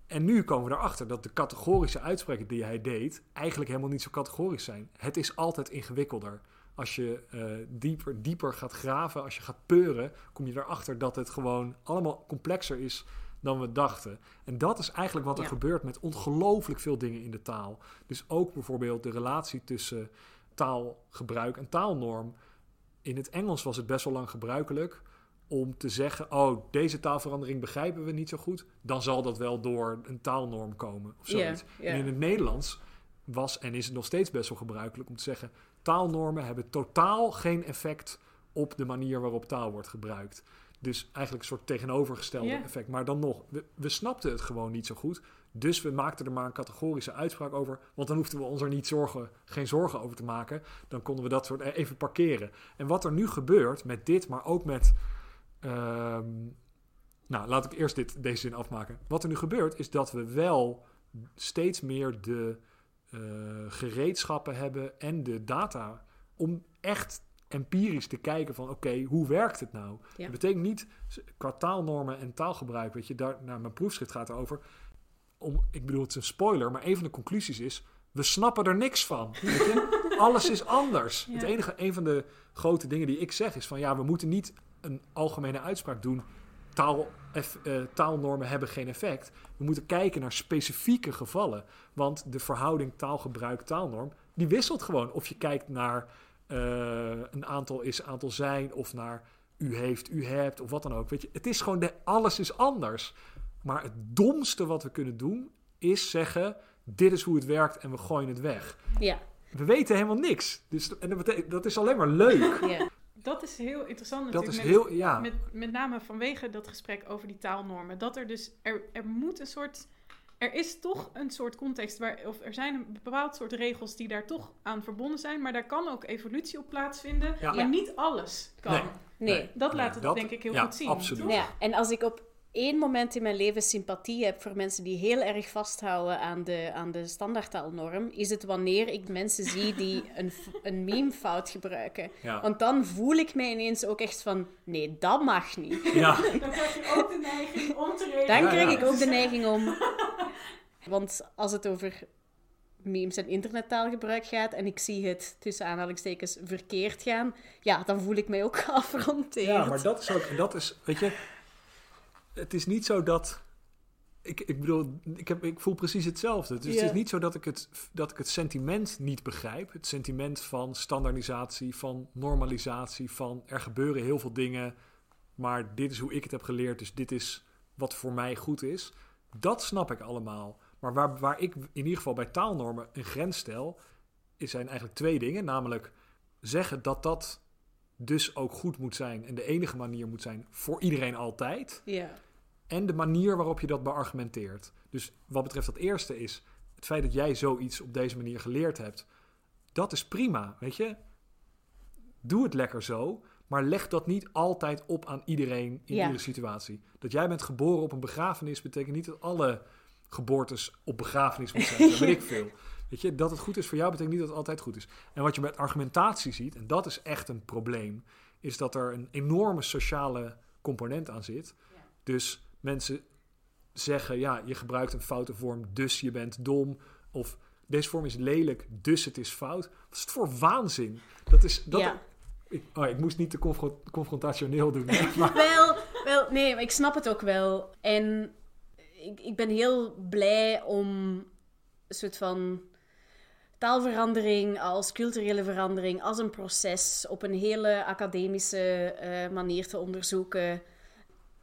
En nu komen we erachter dat de categorische uitspraken die hij deed eigenlijk helemaal niet zo categorisch zijn. Het is altijd ingewikkelder. Als je eh, dieper, dieper gaat graven, als je gaat peuren, kom je erachter dat het gewoon allemaal complexer is dan we dachten. En dat is eigenlijk wat er Ja. gebeurt met ongelooflijk veel dingen in de taal. Dus ook bijvoorbeeld de relatie tussen taalgebruik en taalnorm. In het Engels was het best wel lang gebruikelijk om te zeggen: Oh, deze taalverandering begrijpen we niet zo goed. Dan zal dat wel door een taalnorm komen of zoiets. En in het Nederlands was en is het nog steeds best wel gebruikelijk om te zeggen: taalnormen hebben totaal geen effect op de manier waarop taal wordt gebruikt. Dus eigenlijk een soort tegenovergestelde effect. Maar dan nog, we, we snapten het gewoon niet zo goed. Dus we maakten er maar een categorische uitspraak over. Want dan hoefden we ons er niet zorgen, geen zorgen over te maken. Dan konden we dat soort e- even parkeren. En wat er nu gebeurt met dit, maar ook met. Ehm, nou, laat ik eerst dit, deze zin afmaken. Wat er nu gebeurt, is dat we wel steeds meer de eh, gereedschappen hebben en de data om echt empirisch te kijken van oké, hoe werkt het nou? Ja. Dat betekent niet qua taalnormen en taalgebruik, weet je, daar, nou, mijn proefschrift gaat erover. Om, ik bedoel, het is een spoiler, maar een van de conclusies is, we snappen er niks van. Alles is anders. Ja. Het enige, een van de grote dingen die ik zeg is van ja, we moeten niet een algemene uitspraak doen. Taal, eff- eh, taalnormen hebben geen effect. We moeten kijken naar specifieke gevallen. Want de verhouding taalgebruik-taalnorm, die wisselt gewoon. Of je kijkt naar eh, een aantal is, aantal zijn, of naar u heeft, u hebt, of wat dan ook. Weet je, het is gewoon, de, alles is anders. Maar het domste wat we kunnen doen, is zeggen, dit is hoe het werkt en we gooien het weg. Ja, We weten helemaal niks. Dus, en dat, dat is alleen maar leuk. ja. Dat is heel interessant Dat natuurlijk. is met- heel, ja. Met, met name vanwege dat gesprek over die taalnormen. Dat er dus, er, er moet een soort, er is toch een soort context waar, of er zijn een bepaald soort regels die daar toch aan verbonden zijn. Maar daar kan ook evolutie op plaatsvinden. Ja. Maar Ja. niet alles kan. Nee. Nee. Dat Nee, laat het dat- denk ik heel ja, goed zien. absoluut. Ja, en als ik op één moment in mijn leven sympathie heb voor mensen die heel erg vasthouden aan de, aan de standaardtaalnorm, is het wanneer ik mensen zie die een, een meme-fout gebruiken. Ja. Want dan voel ik mij ineens ook echt van, nee, dat mag niet. ja. Dan krijg je ook de neiging om te reageren. Dan Ja, krijg ja. ik ook de neiging om... Want als het over memes en internettaalgebruik gaat en ik zie het tussen aanhalingstekens verkeerd gaan, ja, dan voel ik mij ook geaffronteerd. Ja, maar dat is ook, dat is, weet je, het is niet zo dat, ik, ik bedoel, ik, heb, ik voel precies hetzelfde. Dus het is niet zo dat ik het, dat ik het sentiment niet begrijp. Het sentiment van standaardisatie, van normalisatie, van er gebeuren heel veel dingen, maar dit is hoe ik het heb geleerd, dus dit is wat voor mij goed is. Dat snap ik allemaal. Maar waar, waar ik in ieder geval bij taalnormen een grens stel, is zijn eigenlijk twee dingen. Namelijk zeggen dat dat dus ook goed moet zijn en de enige manier moet zijn voor iedereen altijd. Ja. En de manier waarop je dat beargumenteert. Dus wat betreft dat eerste is het feit dat jij zoiets op deze manier geleerd hebt. Dat is prima, weet je. Doe het lekker zo, maar leg dat niet altijd op aan iedereen in Ja. iedere situatie. Dat jij bent geboren op een begrafenis betekent niet dat alle geboortes op begrafenis moeten zijn. Dat weet ik veel. Weet je, dat het goed is voor jou betekent niet dat het altijd goed is. En wat je met argumentatie ziet, en dat is echt een probleem, is dat er een enorme sociale component aan zit. Dus mensen zeggen, ja, je gebruikt een foute vorm, dus je bent dom. Of deze vorm is lelijk, dus het is fout. Wat is het voor waanzin? Dat is, dat Ja. ik, oh, ik moest niet te confro- confrontationeel doen. maar, Wel, wel, nee, maar ik snap het ook wel. En ik, ik ben heel blij om een soort van taalverandering als culturele verandering, als een proces op een hele academische eh, manier te onderzoeken.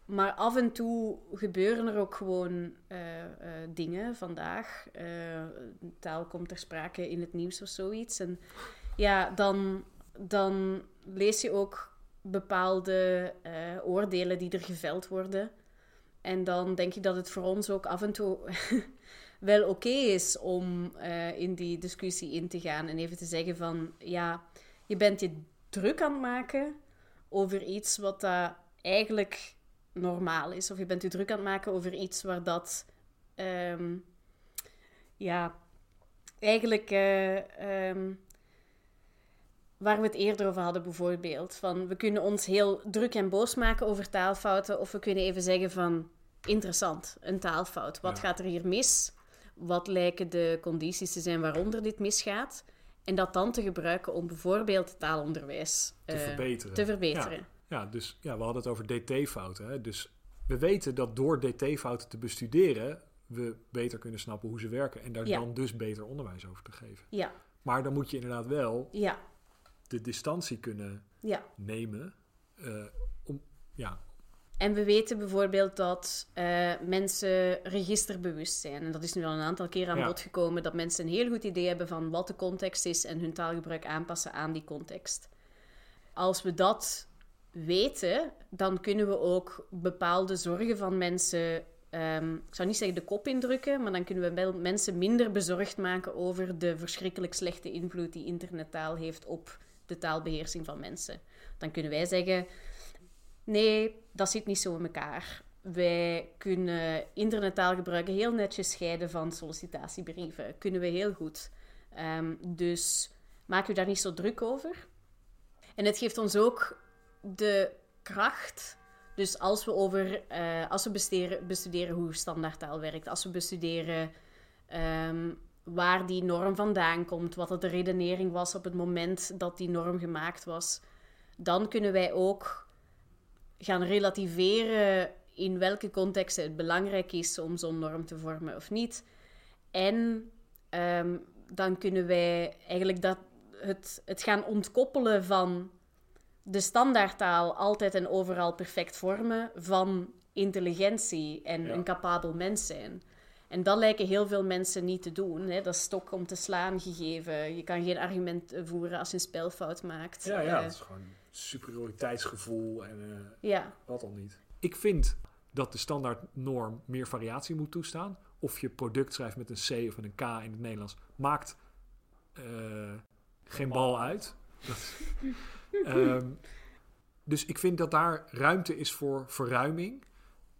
Maar af en toe gebeuren er ook gewoon eh, eh, dingen vandaag. Eh, taal komt ter sprake in het nieuws of zoiets. En ja, dan, dan lees je ook bepaalde oordelen die er geveld worden. En dan denk ik dat het voor ons ook af en toe wel oké is om in die discussie in te gaan en even te zeggen van ja, je bent je druk aan het maken over iets wat dat eigenlijk normaal is. Of je bent je druk aan het maken over iets waar dat ehm, ja, eigenlijk eh, ehm, waar we het eerder over hadden bijvoorbeeld. Van we kunnen ons heel druk en boos maken over taalfouten. Of we kunnen even zeggen van interessant, een taalfout. Wat Ja. gaat er hier mis? Wat lijken de condities te zijn waaronder dit misgaat? En dat dan te gebruiken om bijvoorbeeld taalonderwijs te eh, verbeteren. te verbeteren. Ja, ja, dus ja, we hadden het over dt-fouten. Dus we weten dat door dt-fouten te bestuderen, we beter kunnen snappen hoe ze werken. En daar Ja. dan dus beter onderwijs over te geven. Ja, Maar dan moet je inderdaad wel ja, de distantie kunnen ja. nemen. eh, om, ja, En we weten bijvoorbeeld dat eh, mensen registerbewust zijn. En dat is nu al een aantal keer aan bod gekomen. Dat mensen een heel goed idee hebben van wat de context is en hun taalgebruik aanpassen aan die context. Als we dat weten, dan kunnen we ook bepaalde zorgen van mensen. ehm, ik zou niet zeggen de kop indrukken, maar dan kunnen we mensen minder bezorgd maken over de verschrikkelijk slechte invloed die internettaal heeft op de taalbeheersing van mensen. Dan kunnen wij zeggen: Nee, dat zit niet zo in elkaar. Wij kunnen internettaal gebruiken heel netjes scheiden van sollicitatiebrieven. Kunnen we heel goed. Ehm, dus maak u daar niet zo druk over. En het geeft ons ook de kracht. Dus als we, over, eh, als we bestuderen, hoe standaardtaal werkt, als we bestuderen ehm, waar die norm vandaan komt, wat de redenering was op het moment dat die norm gemaakt was, dan kunnen wij ook gaan relativeren in welke contexten het belangrijk is om zo'n norm te vormen of niet. En ehm, dan kunnen wij eigenlijk dat, het, het gaan ontkoppelen van de standaardtaal altijd en overal perfect vormen van intelligentie en Ja. een capabel mens zijn. En dat lijken heel veel mensen niet te doen. Hè? Dat is stok om te slaan gegeven. Je kan geen argument eh, voeren als je een spelfout maakt. ja, ja, Eh, het is gewoon superioriteitsgevoel en eh, ja. wat al niet. Ik vind dat de standaardnorm meer variatie moet toestaan. Of je product schrijft met een C of met een K in het Nederlands, maakt eh, geen bal uit. Dat, Ehm, dus ik vind dat daar ruimte is voor verruiming.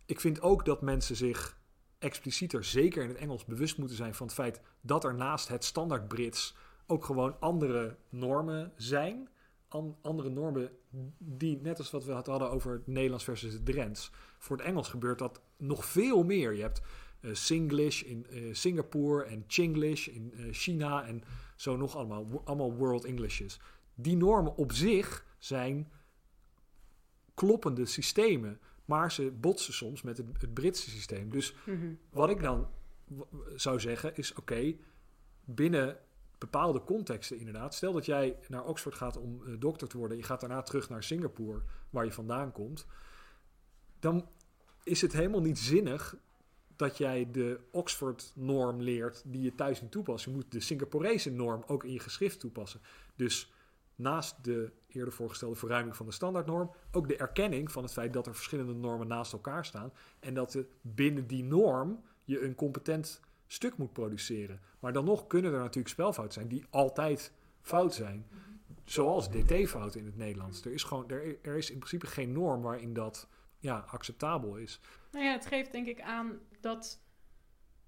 Ik vind ook dat mensen zich explicieter, zeker in het Engels, bewust moeten zijn van het feit dat er naast het standaard Brits ook gewoon andere normen zijn. An- andere normen die, net als wat we hadden over het Nederlands versus het Drents. Voor het Engels gebeurt dat nog veel meer. Je hebt eh, Singlish in eh, Singapore en Chinglish in eh, China en zo nog allemaal. Allemaal World Englishes. Die normen op zich zijn kloppende systemen. Maar ze botsen soms met het, het Britse systeem. Dus Mhm. wat ik dan zou zeggen is: oké, binnen bepaalde contexten inderdaad. Stel dat jij naar Oxford gaat om eh, dokter te worden. Je gaat daarna terug naar Singapore, waar je vandaan komt. Dan is het helemaal niet zinnig dat jij de Oxford-norm leert die je thuis niet toepast. Je moet de Singaporese norm ook in je geschrift toepassen. Dus naast de eerder voorgestelde verruiming van de standaardnorm, ook de erkenning van het feit dat er verschillende normen naast elkaar staan en dat je binnen die norm je een competent stuk moet produceren. Maar dan nog kunnen er natuurlijk spelfouten zijn die altijd fout zijn. Zoals dt-fouten in het Nederlands. Er is, gewoon, er, er is in principe geen norm waarin dat ja, acceptabel is. Nou ja, het geeft denk ik aan dat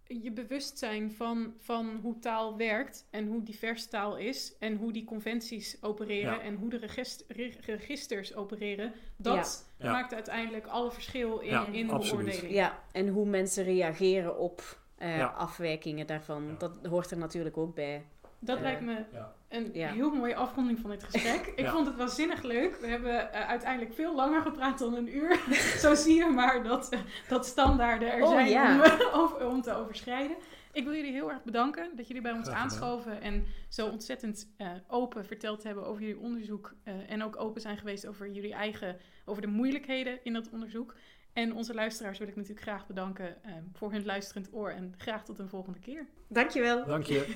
je bewustzijn van, van hoe taal werkt en hoe divers taal is en hoe die conventies opereren Ja. en hoe de regist- re- registers opereren, dat Ja. maakt uiteindelijk alle verschil in, Ja, in absoluut. beoordeling. Ja, en hoe mensen reageren op eh, Ja. afwijkingen daarvan. Ja. Dat hoort er natuurlijk ook bij. Dat Eh, lijkt me Ja. Een Ja. heel mooie afronding van dit gesprek. Ik Ja. vond het waanzinnig leuk. We hebben eh, uiteindelijk veel langer gepraat dan een uur. Zo zie je maar dat, eh, dat standaarden er Oh, zijn ja. om, eh, over- om te overschrijden. Ik wil jullie heel erg bedanken dat jullie bij ons aanschoven en zo ontzettend eh, open verteld hebben over jullie onderzoek. eh, en ook open zijn geweest over jullie eigen, over de moeilijkheden in dat onderzoek. En onze luisteraars wil ik natuurlijk graag bedanken eh, voor hun luisterend oor en graag tot een volgende keer. Dankjewel. Dank je.